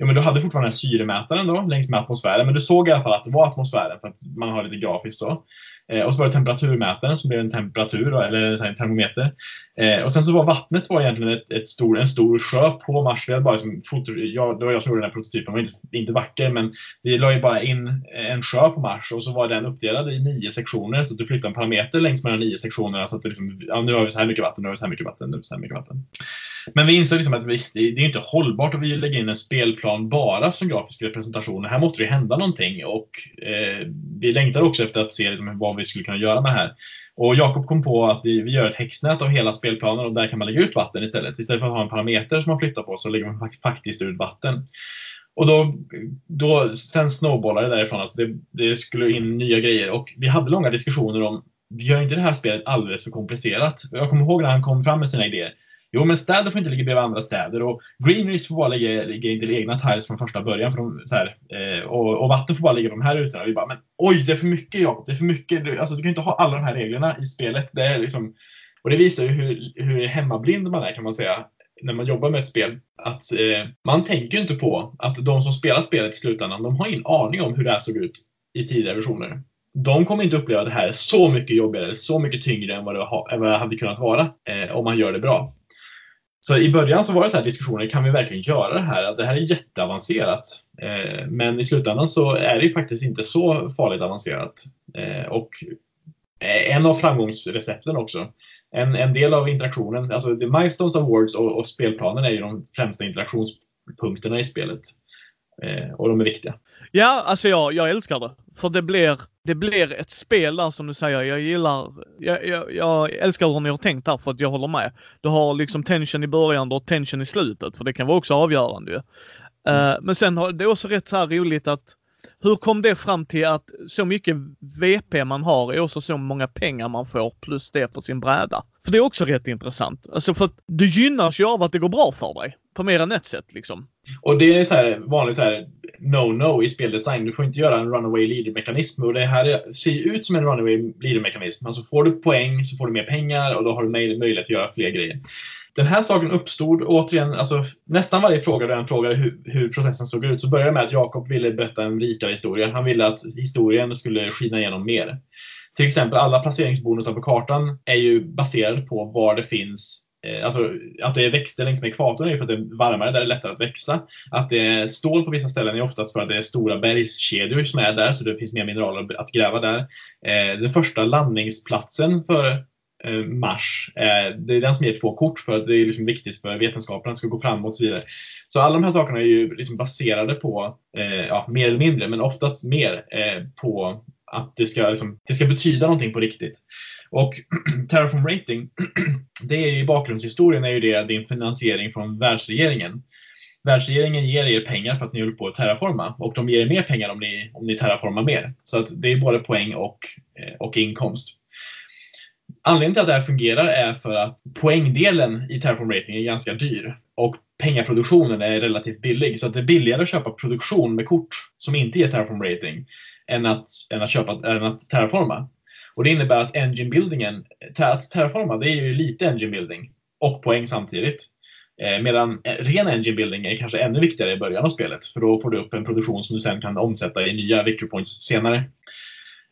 B: Ja, men du hade fortfarande syremätaren då, längs med atmosfären, men du såg i alla fall att det var atmosfären för att man har lite grafiskt så. Eh, och så var det temperaturmätaren som blev en temperatur, eller en termometer. Eh, och sen så var vattnet var egentligen ett, ett stor, en stor sjö på Mars. Vi hade bara liksom foto, jag, det var jag som gjorde den här prototypen, den var inte, inte vacker, men vi la ju bara in en sjö på Mars och så var den uppdelad i nio sektioner, så att du flyttade en parameter längs med de nio sektionerna. Så att du liksom, ja, nu har vi så här mycket vatten, nu har vi så här mycket vatten, nu har vi så här mycket vatten. Men vi insåg liksom att vi, det, det är inte hållbart att vi lägger in en spelplan bara som grafisk representation. Här måste det hända någonting och eh, vi längtar också efter att se liksom, vad vi skulle kunna göra med det här. Och Jakob kom på att vi, vi gör ett häxnät av hela spelplanen och där kan man lägga ut vatten istället. Istället för att ha en parameter som man flyttar på så lägger man faktiskt ut vatten. Och då, då sen snowballade det därifrån. Alltså det, det skulle in nya grejer och vi hade långa diskussioner om vi gör inte det här spelet alldeles för komplicerat. Jag kommer ihåg när han kom fram med sina idéer. Jo, men städer får inte ligga bredvid andra städer och greeneries får bara ligga, ligga intill egna tiles från första början. För de, så här, eh, och, och, vatten får bara ligga på de här rutorna. Vi bara, men oj, det är för mycket Jakob, det är för mycket. Du, alltså, du kan inte ha alla de här reglerna i spelet. Det är liksom, och det visar ju hur, hur hemmablind man är kan man säga när man jobbar med ett spel. Att eh, man tänker ju inte på att de som spelar spelet i slutändan, de har ingen aning om hur det här såg ut i tidigare versioner. De kommer inte uppleva det här så mycket jobbigare, så mycket tyngre än vad det, ha, än vad det hade kunnat vara eh, om man gör det bra. Så i början så var det så här diskussioner, kan vi verkligen göra det här? Det här är jätteavancerat. Eh, men i slutändan så är det faktiskt inte så farligt avancerat. Eh, och eh, en av framgångsrecepten också. En, en del av interaktionen, alltså The Milestones Awards och, och spelplanen är ju de främsta interaktionspunkterna i spelet. Eh, och de är viktiga.
A: Ja, alltså jag, jag älskar det. För det blir, det blir ett spel där som du säger. Jag gillar, jag, jag, jag älskar hur ni har tänkt där för att jag håller med. Du har liksom tension i början och tension i slutet för det kan vara också avgörande ju. Mm. Uh, men sen har det är också rätt så här roligt att hur kom det fram till att så mycket VP man har är också så många pengar man får plus det på sin bräda? För det är också rätt intressant. Alltså för att du gynnas ju av att det går bra för dig. På mer än ett sätt liksom.
B: Och det är så här vanligt så här no-no i speldesign. Du får inte göra en runaway leader-mekanism och det här ser ut som en runaway leader-mekanism. Alltså får du poäng så får du mer pengar och då har du möjlighet att göra fler grejer. Den här saken uppstod återigen, alltså nästan varje fråga du än frågade hur, hur, processen såg ut så började med att Jakob ville berätta en rikare historia. Han ville att historien skulle skina igenom mer. Till exempel alla placeringsbonusar på kartan är ju baserade på var det finns eh, alltså att det är växter längs med ekvatorn är för att det är varmare, där det är lättare att växa. Att det är stål på vissa ställen är oftast för att det är stora bergskedjor som är där, så det finns mer mineraler att gräva där. Eh, den första landningsplatsen för Eh, mars, eh, det är den som ger två kort för att det är liksom viktigt för vetenskapen att ska gå framåt och så vidare. Så alla de här sakerna är ju liksom baserade på, eh, ja, mer eller mindre, men oftast mer på att det ska, liksom, det ska betyda någonting på riktigt. Och [CLEARS THROAT] Terraform Rating, [CLEARS THROAT] det är i bakgrundshistorien är ju det din finansiering från världsregeringen. världsregeringen ger er pengar för att ni håller på att terraforma och de ger er mer pengar om ni, om ni terraformar mer. Så att det är både poäng och, och inkomst. Anledningen till att det här fungerar är för att poängdelen i Terraform Rating är ganska dyr och pengaproduktionen är relativt billig. Så att det är billigare att köpa produktion med kort som inte ger Terraform Rating än att, än att, köpa, än att terraforma. Och det innebär att engine buildingen, att terraforma, det är ju lite engine building och poäng samtidigt. Eh, medan ren engine building är kanske ännu viktigare i början av spelet, för då får du upp en produktion som du sen kan omsätta i nya victory points senare.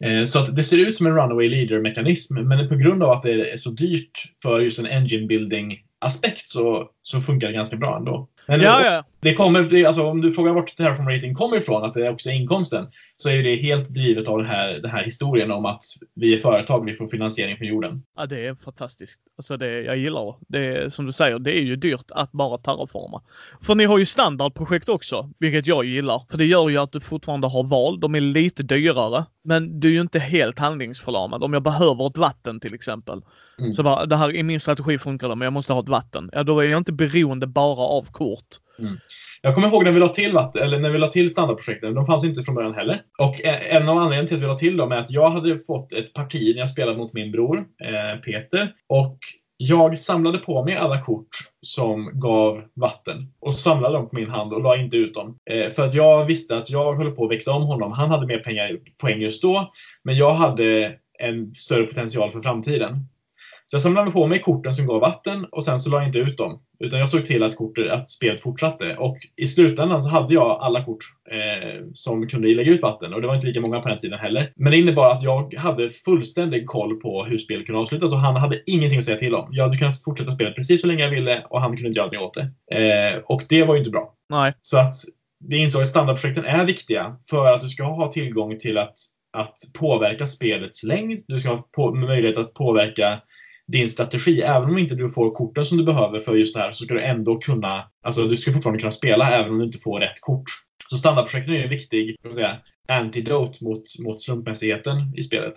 B: Eh, så att det ser ut som en runaway leader-mekanism, men på grund av att det är så dyrt för just en engine building-aspekt så, så funkar det ganska bra ändå. Men
A: Ja, ja.
B: Det kommer, alltså, om du frågar vart Terraform Rating kommer ifrån, att det är också är inkomsten, så är det helt drivet av den här, den här historien om att vi är företag, vi får finansiering från jorden.
A: Ja, det är fantastiskt. Alltså det, jag gillar det. är, Som du säger, det är ju dyrt att bara terraforma. För ni har ju standardprojekt också, vilket jag gillar. För det gör ju att du fortfarande har val. De är lite dyrare. Men du är ju inte helt handlingsförlamad. Om jag behöver ett vatten till exempel.
B: Mm.
A: Så bara, det här i min strategi funkar det, men jag måste ha ett vatten. Ja, då är jag inte beroende bara av kort. Mm.
B: Jag kommer ihåg när vi la till, vatten, eller när vi la till standardprojekten. De fanns inte från början heller. Och eh, en av anledningarna till att vi la till dem är att jag hade fått ett parti när jag spelade mot min bror eh, Peter. Och jag samlade på mig alla kort som gav vatten och samlade dem på min hand och la inte ut dem. Eh, för att jag visste att jag höll på att växa om honom. Han hade mer pengar, poäng just då, men jag hade en större potential för framtiden. Så jag samlade på mig korten som gav vatten och sen så la jag inte ut dem. Utan jag såg till att, kortet, att spelet fortsatte. Och i slutändan så hade jag alla kort eh, som kunde lägga ut vatten. Och det var inte lika många på den tiden heller. Men det innebar att jag hade fullständig koll på hur spelet kunde avslutas. Och han hade ingenting att säga till om. Jag hade kunnat fortsätta spelet precis så länge jag ville och han kunde inte göra någonting åt det. Eh, och det var ju inte bra.
A: Nej.
B: Så att vi insåg att standardprojekten är viktiga för att du ska ha tillgång till att, att påverka spelets längd. Du ska ha på, möjlighet att påverka din strategi. Även om inte du får korten som du behöver för just det här så ska du ändå kunna, alltså du ska fortfarande kunna spela även om du inte får rätt kort. Så standardprojekten är ju en viktig kan man säga, antidote mot, mot slumpmässigheten i spelet.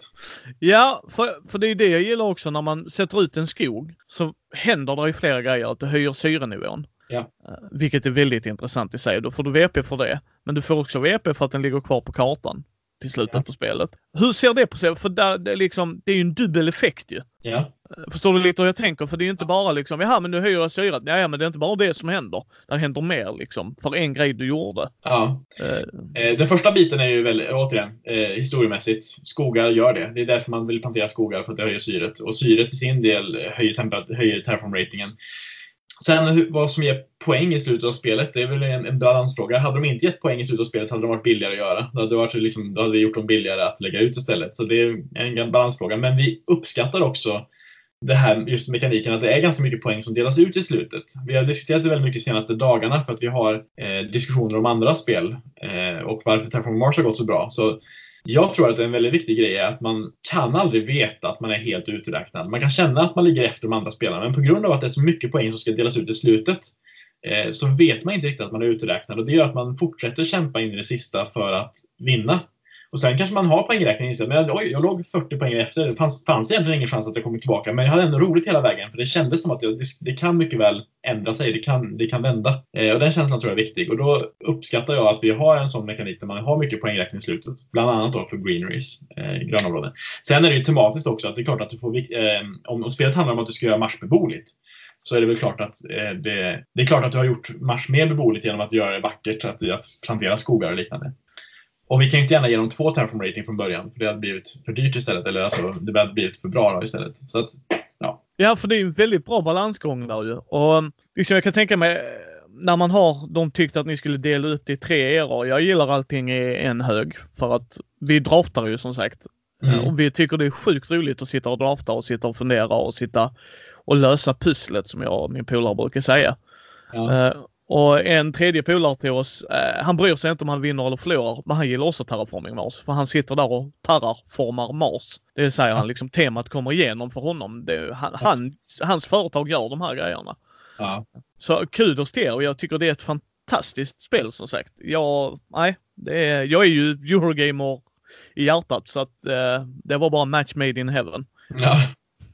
A: Ja, för, för det är det jag gillar också när man sätter ut en skog så händer det ju flera grejer. Att du höjer syrenivån.
B: Ja.
A: Eh, Vilket är väldigt intressant i sig. Då får du VP för det. Men du får också VP för att den ligger kvar på kartan till slutet
B: Ja.
A: på spelet. Hur ser det på sig? För där, det, är liksom, det är ju en dubbel effekt ju.
B: Ja,
A: Förstår du lite hur jag tänker? För det är ju inte bara liksom, ja men nu höjer jag syret. Ja men det är inte bara det som händer. Det händer mer liksom. För en grej du gjorde.
B: ja.
A: Eh,
B: Eh, Den första biten är ju väldigt, återigen, eh, historiemässigt. Skogar gör det. Det är därför man vill plantera skogar, för att det höjer syret. Och syret i sin del höjer, temperat- höjer terraform-ratingen. Sen vad som ger poäng i slutet av spelet, det är väl en, en balansfråga. Hade de inte gett poäng i slutet av spelet så hade de varit billigare att göra. Då hade, varit liksom, då hade vi gjort dem billigare att lägga ut istället. Så det är en balansfråga. Men vi uppskattar också det här just mekaniken att det är ganska mycket poäng som delas ut i slutet. Vi har diskuterat det väldigt mycket de senaste dagarna för att vi har eh, diskussioner om andra spel eh, och varför Terraform Mars har gått så bra. Så jag tror att en väldigt viktig grej är att man kan aldrig veta att man är helt uträknad. Man kan känna att man ligger efter de andra spelarna, men på grund av att det är så mycket poäng som ska delas ut i slutet eh, så vet man inte riktigt att man är uträknad och det gör att man fortsätter kämpa in i det sista för att vinna. Och sen kanske man har poängräkningen inställd, men oj, jag låg 40 poäng efter. Det fanns, fanns egentligen ingen chans att jag kommer tillbaka, men jag hade ändå roligt hela vägen, för det kändes som att jag, det, det kan mycket väl ändra sig. Det kan, det kan vända. Eh, och den känslan tror jag är viktig. Och då uppskattar jag att vi har en sån mekanik där man har mycket poängräkning i slutet. Bland annat då för greeneries, eh, grönområden. Sen är det ju tematiskt också att det är klart att du får, eh, om, om spelet handlar om att du ska göra Mars beboeligt, så är det väl klart att eh, det, det är klart att du har gjort Mars mer beboeligt genom att göra det vackert, att, att plantera skogar och liknande. Och vi kan ju inte gärna ge dem två terraform rating från början, för det hade blivit för dyrt istället. Eller alltså, det hade blivit för bra istället. Så att,
A: Ja, för det är en väldigt bra balansgång där ju. Och liksom jag kan tänka mig eh, när man har, de tyckte att ni skulle dela upp det i tre eror. Jag gillar allting i en hög för att vi draftar ju som sagt.
B: mm.
A: Och vi tycker det är sjukt roligt att sitta och drafta och sitta och fundera och sitta och lösa pusslet som jag och min polare brukar säga.
B: ja.
A: Eh, och en tredje polare till oss, eh, han bryr sig inte om han vinner eller förlorar, men han gillar också Terraforming Mars. För han sitter där och terraformar Mars. Det säger han liksom, temat kommer igenom för honom. Det, han, han, hans företag gör de här grejerna.
B: ja.
A: Så kudos till er och jag tycker det är ett fantastiskt spel som sagt. Jag, nej, det är, jag är ju Eurogamer i hjärtat så att eh, det var bara match made in heaven.
B: ja.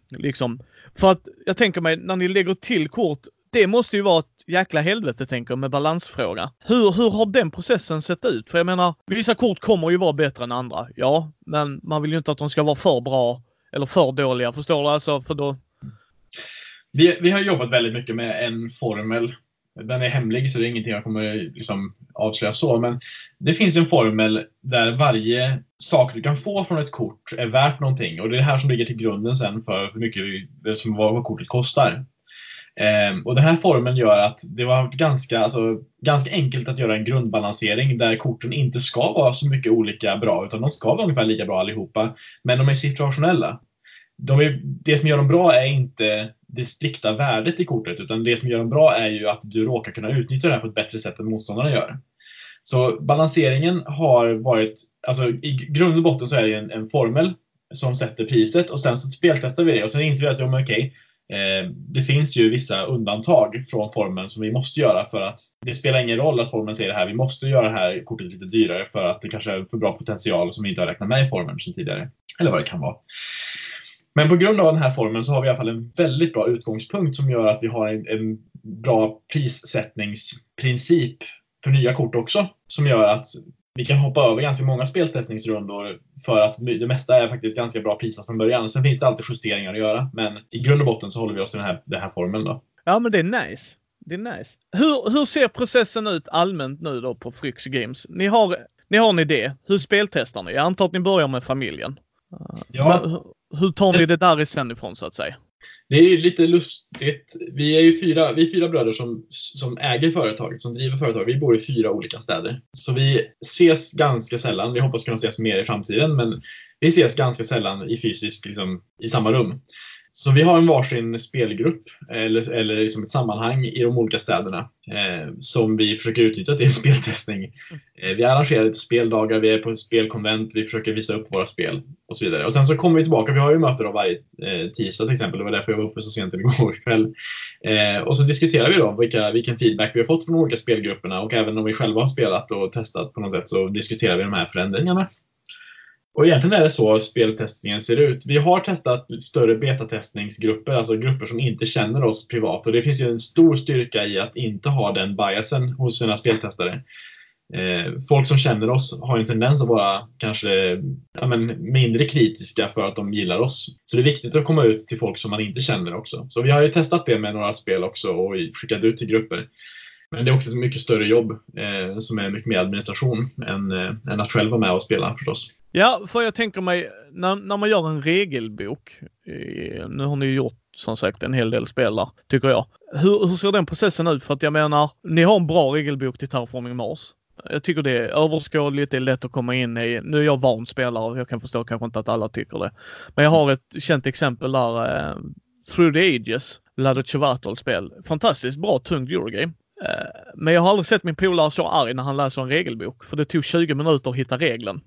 A: Liksom. För att jag tänker mig när ni lägger till kort, det måste ju vara ett jäkla helvete tänker jag med balansfråga. Hur, hur har den processen sett ut? För jag menar, vissa kort kommer ju vara bättre än andra. Ja, men man vill ju inte att de ska vara för bra eller för dåliga. Förstår du? Alltså, för då...
B: Vi, vi har jobbat väldigt mycket med en formel. Den är hemlig så det är ingenting jag kommer liksom avslöja så. Men det finns en formel där varje sak du kan få från ett kort är värt någonting. Och det är det här som ligger till grunden sen för hur mycket det som vad kortet kostar. Eh, och den här formeln gör att det var ganska, alltså, ganska enkelt att göra en grundbalansering där korten inte ska vara så mycket olika bra utan de ska vara ungefär lika bra allihopa. Men de är situationella. De är, det som gör dem bra är inte det strikta värdet i kortet utan det som gör dem bra är ju att du råkar kunna utnyttja det här på ett bättre sätt än motståndarna gör. Så balanseringen har varit, alltså i grund och botten så är det en, en formel som sätter priset och sen så speltestar vi det och sen inser vi att ja, men okej, Eh, det finns ju vissa undantag från formen som vi måste göra för att det spelar ingen roll att formen säger det här. Vi måste göra det här kortet lite dyrare för att det kanske är för bra potential som vi inte har räknat med i formen sedan tidigare. Eller vad det kan vara. Men på grund av den här formen så har vi i alla fall en väldigt bra utgångspunkt som gör att vi har en, en bra prissättningsprincip för nya kort också. Som gör att vi kan hoppa över ganska många speltestningsrundor för att det mesta är faktiskt ganska bra prisat från början. Sen finns det alltid justeringar att göra, men i grund och botten så håller vi oss till den här, den här formeln då.
A: Ja, men det är nice. Det är nice. Hur, hur ser processen ut allmänt nu då på Fryx Games? Ni har, ni har en idé. Hur speltestar ni? Jag antar att ni börjar med familjen. Ja. Men, hur tar ni det därifrån ifrån så att säga?
B: Det är lite lustigt. Vi är ju fyra, vi är fyra bröder som, som äger företaget, som driver företaget. Vi bor i fyra olika städer. Så vi ses ganska sällan. Vi hoppas kunna ses mer i framtiden, men vi ses ganska sällan i fysiskt, liksom, i samma rum. Så vi har en varsin spelgrupp eller, eller liksom ett sammanhang i de olika städerna eh, som vi försöker utnyttja till [LAUGHS] speltestning. Eh, vi arrangerar lite speldagar, vi är på spelkonvent, vi försöker visa upp våra spel och så vidare. Och sen så kommer vi tillbaka, vi har ju möten varje eh, tisdag till exempel, det var därför jag var uppe så sent igår kväll. Eh, och så diskuterar vi då vilka, vilken feedback vi har fått från de olika spelgrupperna och även om vi själva har spelat och testat på något sätt så diskuterar vi de här förändringarna. Och egentligen är det så speltestningen ser ut. Vi har testat större betatestningsgrupper, alltså grupper som inte känner oss privat. Och det finns ju en stor styrka i att inte ha den biasen hos sina speltestare. Eh, folk som känner oss har en tendens att vara kanske ja, men, mindre kritiska för att de gillar oss. Så det är viktigt att komma ut till folk som man inte känner också. Så vi har ju testat det med några spel också och skickat ut till grupper. Men det är också ett mycket större jobb eh, som är mycket mer administration än, eh, än att själv vara med och spela förstås.
A: Ja, för jag tänker mig när, när man gör en regelbok. Eh, nu har ni gjort som sagt en hel del spel där, tycker jag. Hur, hur ser den processen ut? För att jag menar, ni har en bra regelbok till Terraforming Mars. Jag tycker det är överskådligt, det är lätt att komma in i. Nu är jag van spelare och jag kan förstå kanske inte att alla tycker det. Men jag har ett känt exempel där, eh, Through the Ages, Lado spel. Fantastiskt bra, tungt Eurogame. Eh, men jag har aldrig sett min polare så arg när han läser en regelbok, för det tog 20 minuter att hitta regeln.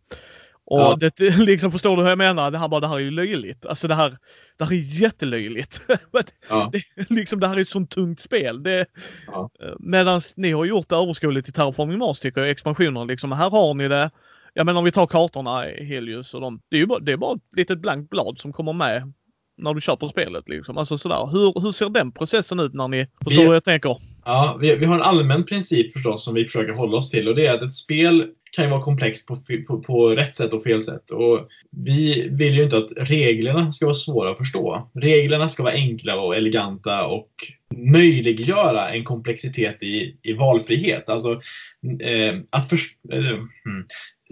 A: Och ja. det, [LAUGHS] liksom, förstår du hur jag menar? Det här, bara, det här är ju löjligt. Alltså det här, det här är jättelöjligt. [LAUGHS] ja. det, liksom, det här är ett sånt tungt spel. Det, ja. Eh, Medan ni har gjort det överskådligt i Terraforming Mars tycker jag, expansioner. Liksom, här har ni det. Ja men om vi tar kartorna, Helius och de. Det är ju bara, det är bara ett litet blankt blad som kommer med när du köper spelet. Liksom. Alltså sådär. Hur, hur ser den processen ut när ni förstår hur jag tänker?
B: Ja, vi, vi har en allmän princip förstås som vi försöker hålla oss till och det är att ett spel kan ju vara komplext på, på, på rätt sätt och fel sätt. Och vi vill ju inte att reglerna ska vara svåra att förstå. Reglerna ska vara enkla och eleganta och möjliggöra en komplexitet i, i valfrihet. Alltså, eh, att för, eh, hmm.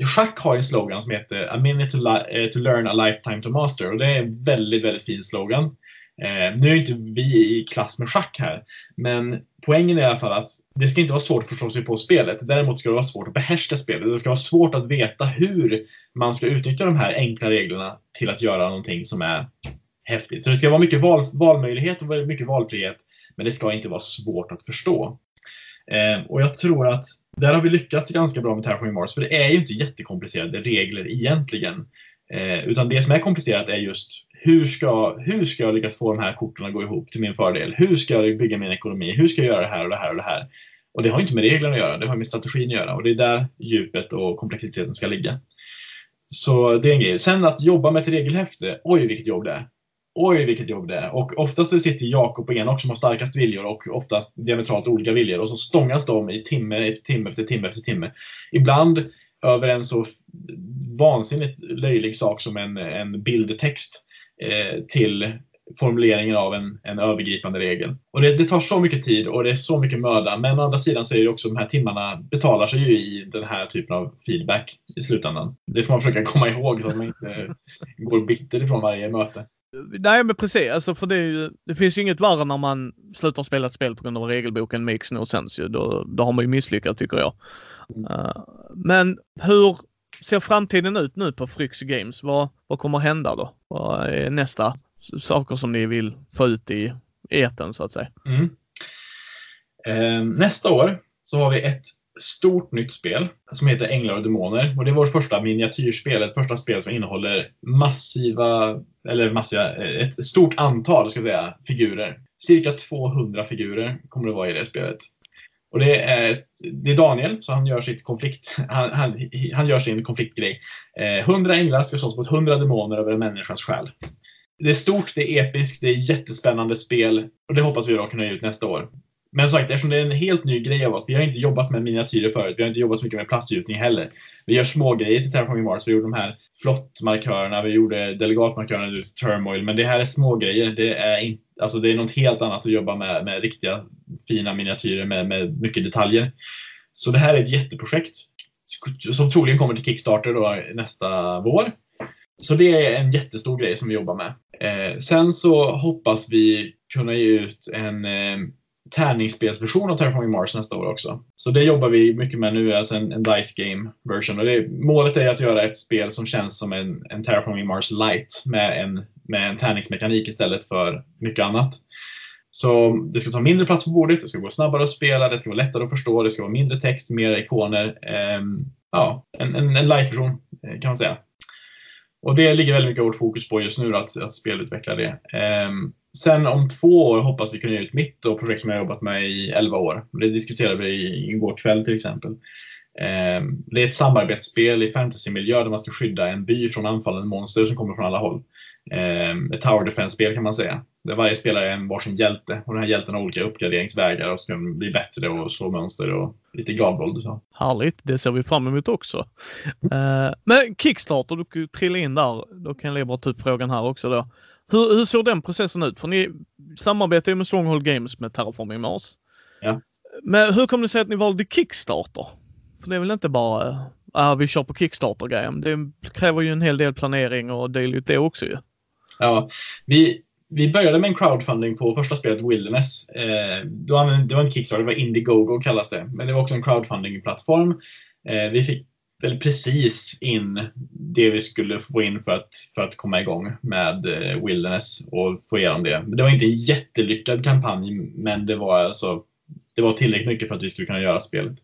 B: Schack har en slogan som heter A minute to, eh, to learn, a lifetime to master. Och det är en väldigt, väldigt fin slogan. Eh, nu är inte vi i klass med schack här, men poängen är i alla fall att det ska inte vara svårt att förstå sig på spelet. Däremot ska det vara svårt att behärska spelet. Det ska vara svårt att veta hur man ska utnyttja de här enkla reglerna till att göra någonting som är häftigt. Så det ska vara mycket val, valmöjlighet och mycket valfrihet, men det ska inte vara svårt att förstå. Eh, och jag tror att där har vi lyckats ganska bra med Terraforming Mars, för det är ju inte jättekomplicerade regler egentligen. Eh, utan det som är komplicerat är just hur ska, hur ska jag lyckas få de här korten att gå ihop till min fördel? Hur ska jag bygga min ekonomi? Hur ska jag göra det här och det här och det här? Och det har inte med reglerna att göra, det har med strategin att göra och det är där djupet och komplexiteten ska ligga. Så det är en grej. Sen att jobba med ett regelhäfte, oj vilket jobb det är. oj vilket jobb det är. Och oftast sitter Jakob och Enok som har starkast viljor och oftast diametralt olika viljor och så stångas de i timme efter timme efter timme efter timme. Ibland över en så vansinnigt löjlig sak som en, en bildtext till formuleringen av en, en övergripande regel. Och det, det, tar så mycket tid och det är så mycket möda. Men å andra sidan så är det också de här timmarna betalar sig ju i den här typen av feedback i slutändan. Det får man försöka komma ihåg så att man inte går bitter ifrån varje möte.
C: Nej men precis, alltså för det, ju, det finns ju inget värre när man slutar spela ett spel på grund av regelboken makes no sense ju. Då, då har man ju misslyckats tycker jag. Uh, men hur ser framtiden ut nu på Fryx Games? Vad, vad kommer hända då? Vad är nästa saker som ni vill få ut i eten så att säga?
B: Mm. Eh, nästa år så har vi ett stort nytt spel som heter Änglar och Demoner. Och det är vårt första miniatyrspel, ett första spel som innehåller massiva, eller massiva, eh, ett stort antal ska säga, figurer. Cirka 200 figurer kommer det vara i det spelet. Och det är, det är Daniel, så han gör sitt konflikt, han, han, han gör sin konfliktgrej. Eh, änglar ska slåss mot 100 demoner över en människas själ. Det är stort, det är episkt, det är jättespännande spel och det hoppas vi då kunna ge ut nästa år. Men som sagt, eftersom det är en helt ny grej av oss, vi har inte jobbat med miniatyrer förut, vi har inte jobbat så mycket med plastgjutning heller. Vi gör små grejer till Terraforming Mars, vi gjorde de här flottmarkörerna, vi gjorde delegatmarkörerna Turmoil, men det här är små grejer. Det är, inte alltså det är något helt annat att jobba med, med riktiga fina miniatyrer med, med mycket detaljer. Så det här är ett jätteprojekt som troligen kommer till Kickstarter då nästa vår. Så det är en jättestor grej som vi jobbar med. Eh, sen så hoppas vi kunna ge ut en eh, tärningsspelsversion av Terraforming Mars nästa år också. Så det jobbar vi mycket med nu, alltså en, en Dice Game version. Och det, målet är att göra ett spel som känns som en, en Terraforming Mars Lite med en, med en tärningsmekanik istället för mycket annat. Så det ska ta mindre plats på bordet, det ska gå snabbare att spela, det ska vara lättare att förstå, det ska vara mindre text, mer ikoner. Eh, ja, en, en, en light-version eh, kan man säga. Och det ligger väldigt mycket av vårt fokus på just nu, att, att spelutveckla det. Eh, sen om två år hoppas vi kunna ge ut mitt då, projekt som jag jobbat med i 11 år. Det diskuterade vi igår kväll till exempel. Ehm, det är ett samarbetsspel i fantasymiljö där man ska skydda en by från anfallande monster som kommer från alla håll. Ehm, ett tower defense-spel kan man säga. Där varje spelare är en varsin hjälte och den här hjälten har olika uppgraderingsvägar och ska bli bättre och slå mönster och lite gladvåld. Så.
C: Härligt, det ser vi fram emot också. Ehm, men Kickstarter, du trillade in där. Då kan jag bara ta upp frågan här också då. Hur, hur såg den processen ut? För ni samarbetar ju med Stronghold Games med Terraforming Mars.
B: Ja.
C: Men hur kom det sig att ni valde Kickstarter? För det är väl inte bara ah, vi kör på Kickstarter-grejen. Det kräver ju en hel del planering och dylikt det också ju.
B: Ja, vi, vi började med en crowdfunding på första spelet Wilderness. Eh, använde, det var inte Kickstarter, det var Indiegogo kallas det. Men det var också en crowdfunding-plattform. Eh, vi fick väl precis in det vi skulle få in för att, för att komma igång med eh, Wilderness och få igenom det. Det var inte en jättelyckad kampanj, men det var, alltså, det var tillräckligt mycket för att vi skulle kunna göra spelet.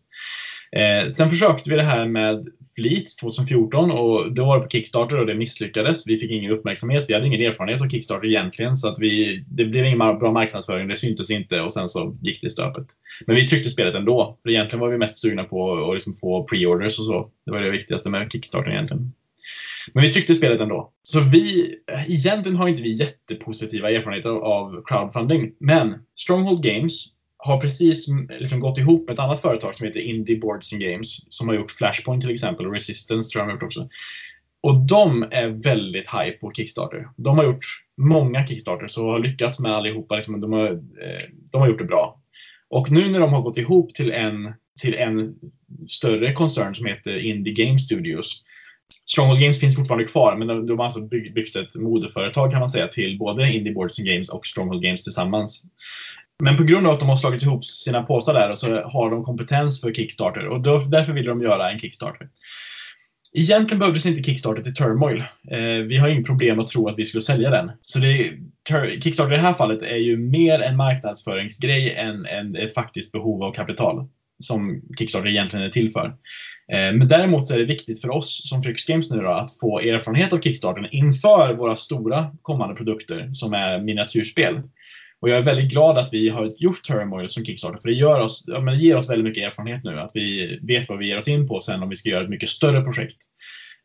B: Eh, sen försökte vi det här med Fleet 2014 och då var det på Kickstarter och det misslyckades. Vi fick ingen uppmärksamhet. Vi hade ingen erfarenhet av Kickstarter egentligen så att vi, det blev ingen bra marknadsföring. Det syntes inte och sen så gick det i stöpet. Men vi tryckte spelet ändå. För egentligen var vi mest sugna på att liksom få pre-orders och så. Det var det viktigaste med Kickstarter egentligen. Men vi tryckte spelet ändå. Så vi, egentligen har inte vi jättepositiva erfarenheter av crowdfunding. Men Stronghold Games har precis mm, liksom gått ihop med ett annat företag som heter Indie Boards and Games som har gjort Flashpoint till exempel och Resistance tror jag de har gjort också. Och de är väldigt high på Kickstarter. De har gjort många Kickstarters och har lyckats med allihopa. Liksom, de, har, eh, de har gjort det bra. Och nu när de har gått ihop till en, till en större koncern som heter Indie Game Studios. Stronghold Games finns fortfarande kvar, men de, de har alltså byggt ett moderföretag kan man säga till både Indie Boards and Games och Stronghold Games tillsammans. Men på grund av att de har slagit ihop sina påsar där så har de kompetens för Kickstarter och då, därför vill de göra en Kickstarter. Egentligen behövdes inte Kickstarter till Turmoil. Eh, vi har inget problem att tro att vi skulle sälja den. Så det, Kickstarter i det här fallet är ju mer en marknadsföringsgrej än, än ett faktiskt behov av kapital som Kickstarter egentligen är till för. Eh, men däremot så är det viktigt för oss som Frix Games nu då, att få erfarenhet av Kickstarter inför våra stora kommande produkter som är miniatyrspel. Och jag är väldigt glad att vi har gjort Turmoil som Kickstarter, för det, gör oss, ja, men ger oss väldigt mycket erfarenhet nu. Att vi vet vad vi ger oss in på sen om vi ska göra ett mycket större projekt.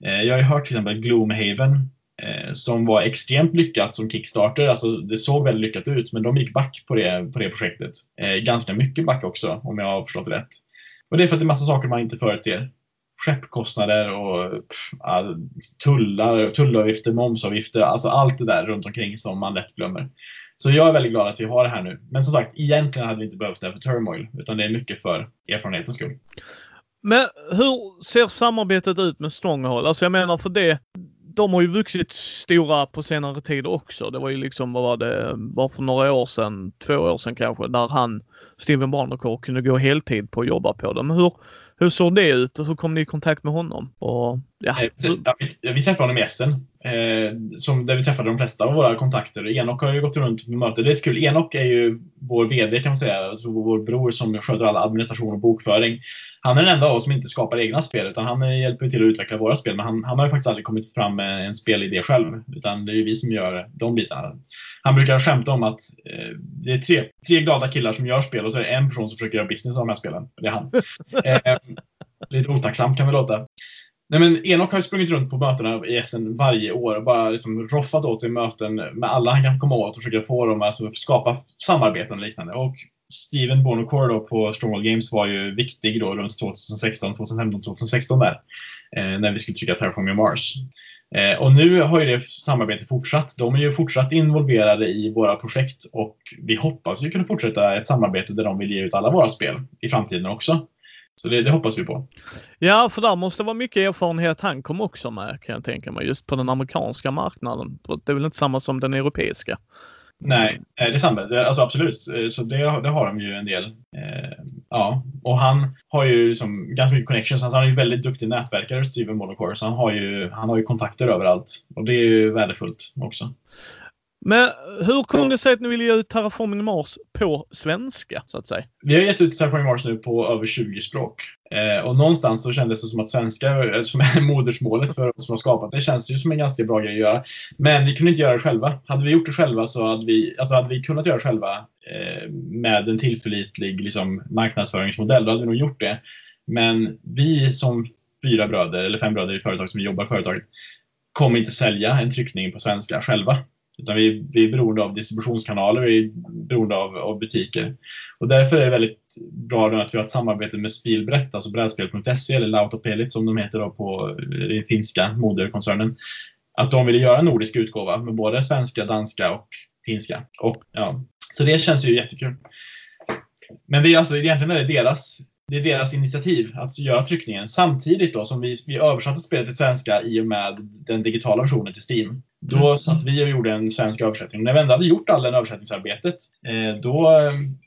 B: Eh, jag har hört till exempel Gloomhaven eh, som var extremt lyckat som Kickstarter. Alltså det såg väldigt lyckat ut, men de gick back på det, på det projektet. Eh, ganska mycket back också, om jag har förstått det rätt. Och det är för att det är massa saker man inte förutser. Skeppkostnader och pff, tullar, tullavgifter, momsavgifter, alltså allt det där runt omkring som man lätt glömmer. Så jag är väldigt glad att vi har det här nu. Men som sagt, egentligen hade vi inte behövt det för Turmoil, utan det är mycket för erfarenhetens skull.
C: Men hur ser samarbetet ut med Stronghold? Alltså jag menar för det, de har ju vuxit stora på senare tid också. Det var ju liksom, vad var det, bara för några år sedan, två år sedan kanske, där han, Steven Barnacore, kunde gå heltid på att jobba på dem. Hur, hur såg det ut och hur kom ni i kontakt med honom? Och, ja,
B: eh, ja, vi, vi träffade honom i Essen, eh, som, där vi träffade de flesta av våra kontakter. Enok har ju gått runt med möten. Det är lite kul. Enok är ju vår VD kan man säga, alltså vår bror som sköter all administration och bokföring. Han är den enda av oss som inte skapar egna spel, utan han hjälper till att utveckla våra spel. Men han, han har ju faktiskt aldrig kommit fram med en spelidé själv, utan det är ju vi som gör de bitarna. Han brukar skämta om att eh, det är tre, tre glada killar som gör spel och så är det en person som försöker göra business av de här spelen. Det är han. [LAUGHS] Eh, lite otacksamt kan vi låta. Nej, men Enok har ju sprungit runt på mötena i Essen varje år och bara liksom roffat åt sig möten med alla han kan komma åt och försöka få dem att alltså, skapa samarbeten och liknande. Och Steven Bonocore då på Stronghold Games var ju viktig då runt 2016, 2015, 2016 där. Eh, när vi skulle trycka Terraforming Mars. Eh, och nu har ju det samarbetet fortsatt. De är ju fortsatt involverade i våra projekt och vi hoppas ju kunna fortsätta ett samarbete där de vill ge ut alla våra spel i framtiden också. Så det, det hoppas vi på.
C: ja, för där måste vara mycket erfarenhet han kom också med kan jag tänka mig, just på den amerikanska marknaden. För Det är väl inte samma som den europeiska?
B: Nej, eh, det. Det, alltså absolut. Eh, Så det, det har de ju en del. Eh, ja, och han har ju liksom ganska mycket connections. Han är ju väldigt duktig nätverkare, Steven Monocore, så han har, ju, han har ju kontakter överallt. Och det är ju värdefullt också.
C: Men eh, hur kom det sig att ni ville ge ut Terraforming Mars på svenska, så att säga?
B: Vi har gett ut Terraforming Mars nu på över 20 språk. Eh, och någonstans så kändes det som att svenska, eh, som är [LAUGHS] modersmålet för oss som har skapat det, känns det ju som en ganska bra grej att göra. Men vi kunde inte göra det själva. Hade vi gjort det själva så hade vi, alltså hade vi kunnat göra det själva eh, med en tillförlitlig liksom, marknadsföringsmodell, då hade vi nog gjort det. Men vi som fyra bröder, eller fem bröder i företag som vi jobbar i företaget, kommer inte sälja en tryckning på svenska själva. Utan vi, vi är beroende av distributionskanaler, vi är beroende av, av butiker. Och därför är det väldigt bra då att vi har ett samarbete med Spilbrett, alltså brädspel.se eller Lautopelit som de heter då på den finska moderkoncernen. Att de ville göra en nordisk utgåva med både svenska, danska och finska. Och, ja. Så det känns ju jättekul. Men vi, alltså, egentligen är det deras, det är deras initiativ att göra tryckningen samtidigt då som vi, vi översatte spelet till svenska i och med den digitala versionen till Steam. Då
C: Mm.
B: satt vi och gjorde en svensk översättning. När vi ändå hade gjort all den översättningsarbetet, eh, då,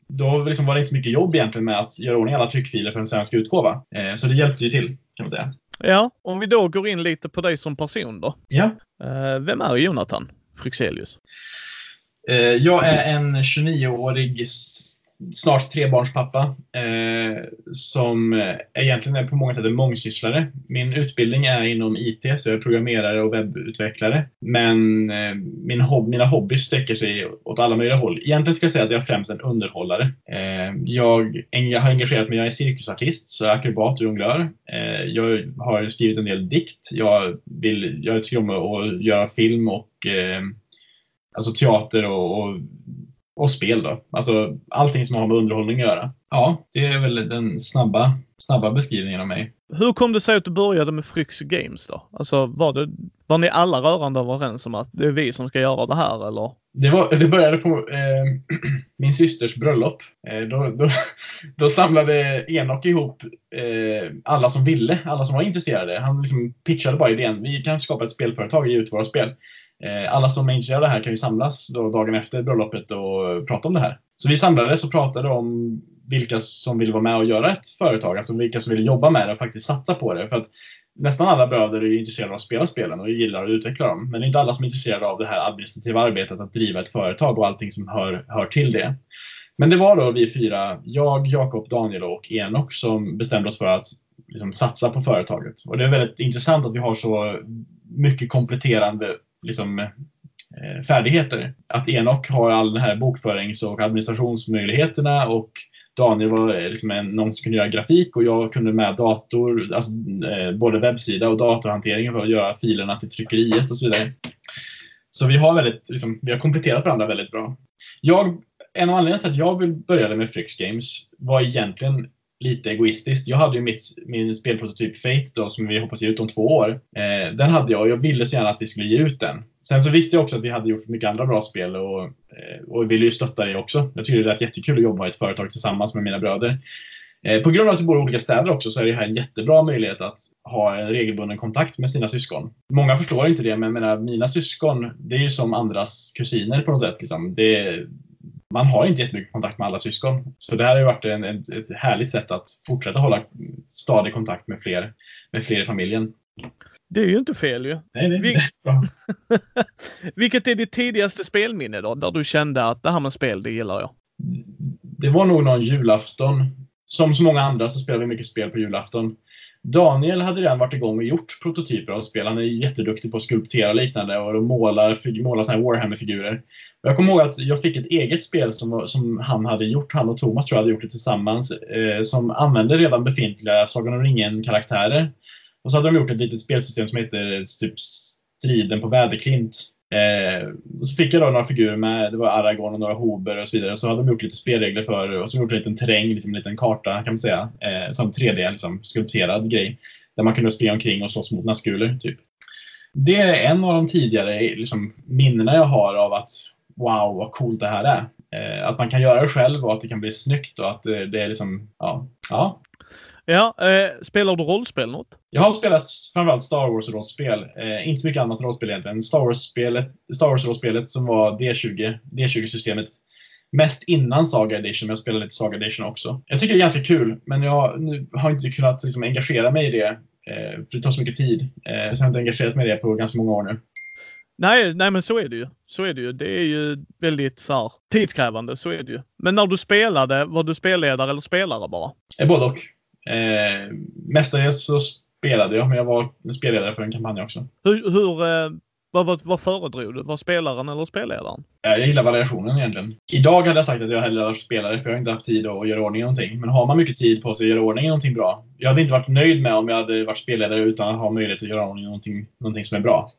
B: då liksom var det inte så mycket jobb egentligen med att göra ordning alla tryckfiler för en svensk utgåva. Eh, så det hjälpte ju till, kan man säga.
C: Ja, om vi då går in lite på dig som person då.
B: Ja.
C: Eh, vem är Jonathan Fryxelius?
B: Jag är en 29-årig, s- snart trebarnspappa, eh, som eh, egentligen är på många sätt en mångsysslare. Min utbildning är inom IT, så jag är programmerare och webbutvecklare. Men eh, min hob mina hobbys sträcker sig åt alla möjliga håll. Egentligen ska jag säga att jag är främst en underhållare. Eh, jag jag har engagerat mig, jag är cirkusartist, så jag är akrobat och jonglör. Eh, jag har skrivit en del dikt. Jag, vill, jag tycker om att göra film och eh, Alltså teater och, och, och spel då. Alltså allting som har med underhållning att göra. Ja, det är väl den snabba, snabba beskrivningen av mig.
C: Hur kom det sig att du började med Fryx Games då? Alltså var, det, var ni alla rörande överens om att det är vi som ska göra det här eller?
B: Det, var, det började på eh, [CLEARS THROAT] min systers bröllop. Eh, då, då, [LAUGHS] då samlade Enok ihop eh, alla som ville, alla som var intresserade. Han liksom pitchade bara idén. Vi kan skapa ett spelföretag och ge ut våra spel. Eh, alla som är intresserade av det här kan ju samlas då dagen efter bröllopet och prata om det här. Så vi samlades och pratade om vilka som vill vara med och göra ett företag, alltså vilka som vill jobba med det och faktiskt satsa på det. För att nästan alla bröder är ju intresserade av att spela spelen och gillar att utveckla dem. Men det är inte alla som är intresserade av det här administrativa arbetet att driva ett företag och allting som hör, hör till det. Men det var då vi fyra, jag, Jakob, Daniel och Enok, som bestämde oss för att liksom, satsa på företaget. Och det är väldigt intressant att vi har så mycket kompletterande liksom, eh, färdigheter. Att Enok har all den här bokförings och administrationsmöjligheterna och Daniel var eh, liksom en, någon som kunde göra grafik och jag kunde med dator, alltså, eh, både webbsida och datorhanteringen för att göra filerna till tryckeriet och så vidare. Så vi har, väldigt, liksom, vi har kompletterat varandra väldigt bra. Jag, en av anledningarna till att jag började med Frix Games var egentligen lite egoistiskt. Jag hade ju mitt, min spelprototyp Fate då, som vi hoppas ge ut om två år. Eh, den hade jag och jag ville så gärna att vi skulle ge ut den. Sen så visste jag också att vi hade gjort mycket andra bra spel och, eh, och ville ju stötta det också. Jag tycker det är jättekul att jobba i ett företag tillsammans med mina bröder. Eh, på grund av att vi bor i olika städer också så är det här en jättebra möjlighet att ha en regelbunden kontakt med sina syskon. Många förstår inte det, men menar, mina syskon, det är ju som andras kusiner på något sätt. Liksom. Det, man har inte jättemycket kontakt med alla syskon. Så det här har ju varit en, ett, ett härligt sätt att fortsätta hålla stadig kontakt med fler, med fler i familjen.
A: Det är ju inte fel ju.
B: Nej, det,
A: Vil-
B: är bra. [LAUGHS]
A: Vilket är ditt tidigaste spelminne då? Där du kände att det här med spel, det gillar jag.
B: Det var nog någon julafton. Som så många andra så spelade vi mycket spel på julafton. Daniel hade redan varit igång och gjort prototyper av spel. Han är jätteduktig på att skulptera och liknande och måla, måla såna här Warhammer-figurer. Jag kommer ihåg att jag fick ett eget spel som, som han hade gjort, han och Thomas tror jag hade gjort det tillsammans, eh, som använde redan befintliga Sagan om ringen-karaktärer. Och så hade de gjort ett litet spelsystem som heter eh, typ Striden på väderklint. Eh, så fick jag då några figurer med, det var Aragorn och några hober och så vidare. Så hade de gjort lite spelregler för, och så gjort en liten terräng, liksom en liten karta kan man säga. Eh, som 3D, liksom, skulpterad grej. Där man kunde springa omkring och slåss mot naskuler, typ. Det är en av de tidigare liksom, minnena jag har av att wow, vad coolt det här är. Eh, att man kan göra det själv och att det kan bli snyggt och att det, det är liksom, ja. ja.
A: Ja, eh, spelar du rollspel något?
B: Jag har spelat framförallt Star Wars-rollspel. Eh, inte så mycket annat rollspel egentligen. Star Wars-spelet, Star Wars-rollspelet som var D20, D20-systemet. Mest innan Saga Edition, men jag spelade lite Saga Edition också. Jag tycker det är ganska kul, men jag nu har inte kunnat liksom, engagera mig i det. Eh, för det tar så mycket tid. Eh, så jag har inte engagerat mig i det på ganska många år nu.
A: Nej, nej men så är det ju. Så är det ju. Det är ju väldigt så här, tidskrävande, så är det ju. Men när du spelade, var du spelledare eller spelare bara?
B: Eh, både och. Eh, mestadels så spelade jag, men jag var spelledare för en kampanj också.
A: Hur, hur eh, vad, vad, vad föredrog du? Var spelaren eller spelledaren?
B: Eh, Jag gillar variationen egentligen. Idag hade jag sagt att jag hellre varit spelare för jag har inte haft tid att göra ordning någonting. Men har man mycket tid på sig att göra ordning någonting bra. Jag hade inte varit nöjd med om jag hade varit spelledare utan att ha möjlighet att göra ordning någonting, någonting som är bra.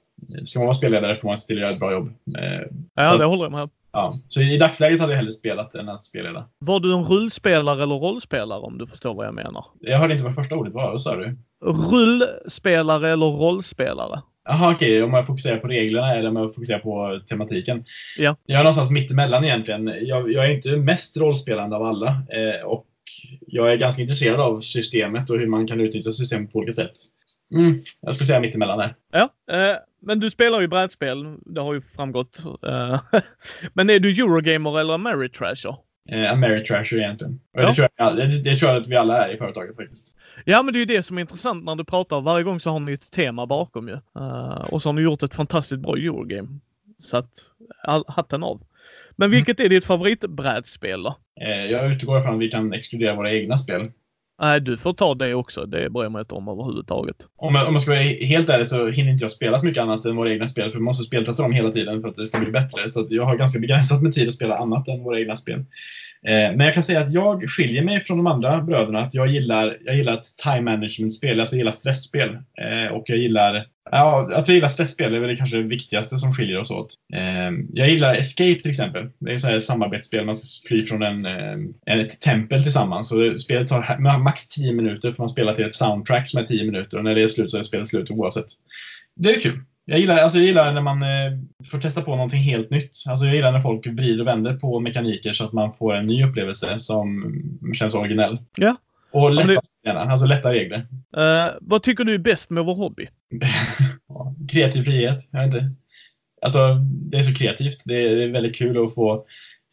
B: Ska man vara spelledare får man se till att göra ett bra jobb. Eh,
A: Ja,
B: Så-
A: det håller jag med.
B: Ja. Så i dagsläget hade jag hellre spelat än att spelleda.
A: Var du en rullspelare eller rollspelare om du förstår vad jag menar?
B: Jag hörde inte vad första ordet var. Vad sa du?
A: Rullspelare eller rollspelare?
B: Jaha, okej. Om jag fokuserar på reglerna eller om jag fokuserar på tematiken.
A: Ja.
B: Jag är någonstans mittemellan egentligen. Jag, jag är inte mest rollspelande av alla. Eh, och jag är ganska intresserad av systemet och hur man kan utnyttja systemet på olika sätt. Mm, jag skulle säga mittemellan där.
A: Ja, eh, men du spelar ju brädspel. Det har ju framgått. Eh, [LAUGHS] men är du Eurogamer eller Ameritrasher?
B: Eh, Ameritrasher egentligen.
A: Ja.
B: det, tror jag, det, det tror jag att vi alla är i företaget faktiskt.
A: Ja, men det är ju det som är intressant när du pratar. Varje gång så har ni ett tema bakom ju. Eh, och så har ni gjort ett fantastiskt bra Eurogame. Så att, hatten av. Men vilket är ditt favoritbrädspel då?
B: Eh, jag utgår från att vi kan exkludera våra egna spel.
A: Nej, du får ta det också. Det bryr jag mig inte om överhuvudtaget.
B: Om jag, om jag ska vara helt ärlig så hinner inte jag spela så mycket annat än våra egna spel, för vi måste speltesta dem hela tiden för att det ska bli bättre. Så att jag har ganska begränsat med tid att spela annat än våra egna spel. Eh, men jag kan säga att jag skiljer mig från de andra bröderna. Att jag gillar, jag gillar ett time management-spel, alltså jag gillar stressspel. Eh, och jag gillar, ja, att vi gillar stressspel är väl det kanske det viktigaste som skiljer oss åt. Ehm, jag gillar Escape till exempel. Det är så här ett samarbetsspel, man ska fly från en, en, ett tempel tillsammans. Så spelet tar max 10 minuter för man spelar till ett soundtrack som är 10 minuter och när det är slut så är spelet slut oavsett. Det är kul. Jag gillar, alltså jag gillar när man eh, får testa på någonting helt nytt. Alltså jag gillar när folk vrider och vänder på mekaniker så att man får en ny upplevelse som känns originell.
A: Ja.
B: Och lätta,
A: det-
B: gärna, alltså lätta regler.
A: Eh, vad tycker du är bäst med vår hobby? [LAUGHS]
B: Ja, kreativ frihet, jag vet inte. Alltså, det är så kreativt. Det är, det är väldigt kul att få...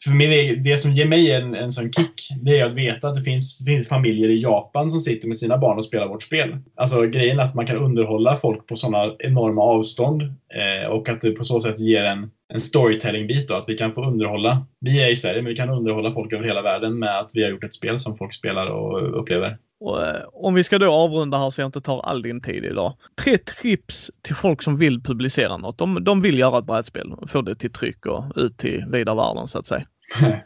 B: För min, det som ger mig en, en sån kick, det är att veta att det finns, det finns familjer i Japan som sitter med sina barn och spelar vårt spel. Alltså grejen är att man kan underhålla folk på sådana enorma avstånd eh, och att det på så sätt ger en, en storytelling-bit då, att vi kan få underhålla. Vi är i Sverige, men vi kan underhålla folk över hela världen med att vi har gjort ett spel som folk spelar och upplever.
A: Och, eh, om vi ska då avrunda här så jag inte tar all din tid idag. Tre tips till folk som vill publicera något. De, de vill göra ett brädspel, få det till tryck och ut till vida världen så att säga. [LAUGHS]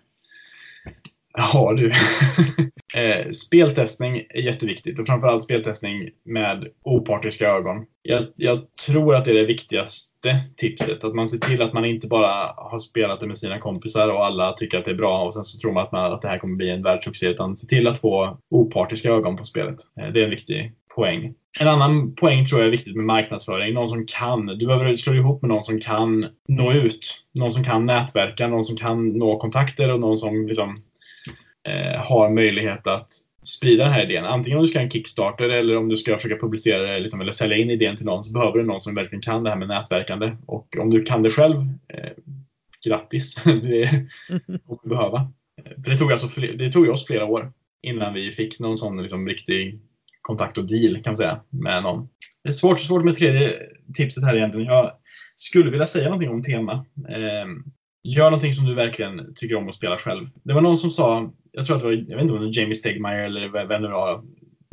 B: Ja du. [LAUGHS] Eh, speltestning är jätteviktigt och framförallt speltestning med opartiska ögon. Jag, jag, tror att det är det viktigaste tipset. Att man ser till att man inte bara har spelat det med sina kompisar och alla tycker att det är bra och sen så tror man att, man, att det här kommer bli en världssuccé. Utan se till att få opartiska ögon på spelet. Eh, det är en viktig poäng. En annan poäng tror jag är viktigt med marknadsföring. Någon som kan. Du behöver slå ihop med någon som kan nå ut. Någon som kan nätverka, någon som kan nå kontakter och någon som liksom, eh, har möjlighet att sprida den här idén. Antingen om du ska ha en Kickstarter eller om du ska försöka publicera det liksom, eller sälja in idén till någon så behöver du någon som verkligen kan det här med nätverkande. Och om du kan det själv, eh, grattis! [LAUGHS] det [LAUGHS] kommer du behöva. För det tog, alltså, det tog oss flera år innan vi fick någon sån liksom, riktig kontakt och deal kan man säga med någon. Det är svårt, svårt med tredje tipset här egentligen. Jag skulle vilja säga någonting om tema. Eh, gör någonting som du verkligen tycker om att spela själv. Det var någon som sa, jag tror att det var, jag vet inte om det var Jamie Stegmaier eller vem det var.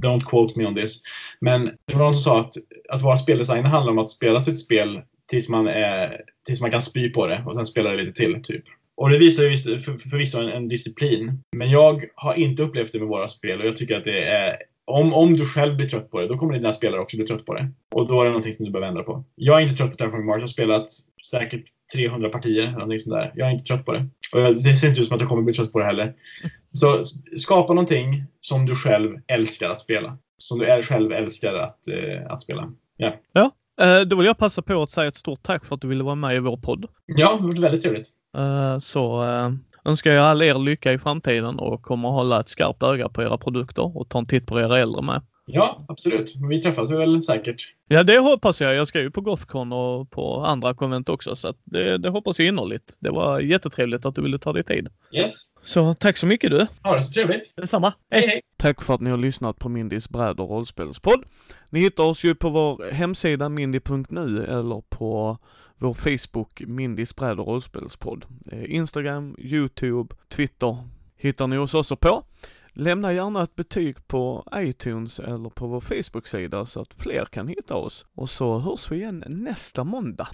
B: Don't quote me on this. Men det var någon som sa att, att vara speldesigner handlar om att spela sitt spel tills man, är, tills man kan spy på det och sen spela det lite till. Typ. Och det visar ju förvisso en, en disciplin. Men jag har inte upplevt det med våra spel och jag tycker att det är om, om du själv blir trött på det, då kommer dina spelare också bli trött på det. Och då är det någonting som du behöver ändra på. Jag är inte trött på Terraforming Mars. Jag har spelat säkert 300 partier eller någonting sånt där. Jag är inte trött på det. Och det ser inte ut som att jag kommer bli trött på det heller. Så skapa någonting som du själv älskar att spela. Som du själv älskar att, eh, att spela. Yeah.
C: Ja. Eh, då vill jag passa på att säga ett stort tack för att du ville vara med i vår podd.
B: Ja, det var väldigt trevligt.
C: Eh, så önskar jag all er lycka i framtiden och kommer att hålla ett skarpt öga på era produkter och ta en titt på era äldre med.
B: Ja, absolut. Vi träffas väl säkert.
C: Ja, det hoppas jag. Jag ska ju på Gothcon och på andra konvent också, så det, det hoppas jag innerligt. Det var jättetrevligt att du ville ta dig tid.
B: Yes.
C: Så tack så mycket du.
B: Ha det så trevligt.
C: Detsamma. Hej, hej.
A: Tack för att ni har lyssnat på Mindys bräd och rollspelspodd. Ni hittar oss ju på vår hemsida mindy.nu eller på vår Facebook Mindys bräd och rollspelspodd. Eh, Instagram, Youtube, Twitter hittar ni oss också på. Lämna gärna ett betyg på iTunes eller på vår Facebook-sida så att fler kan hitta oss. Och så hörs vi igen nästa måndag.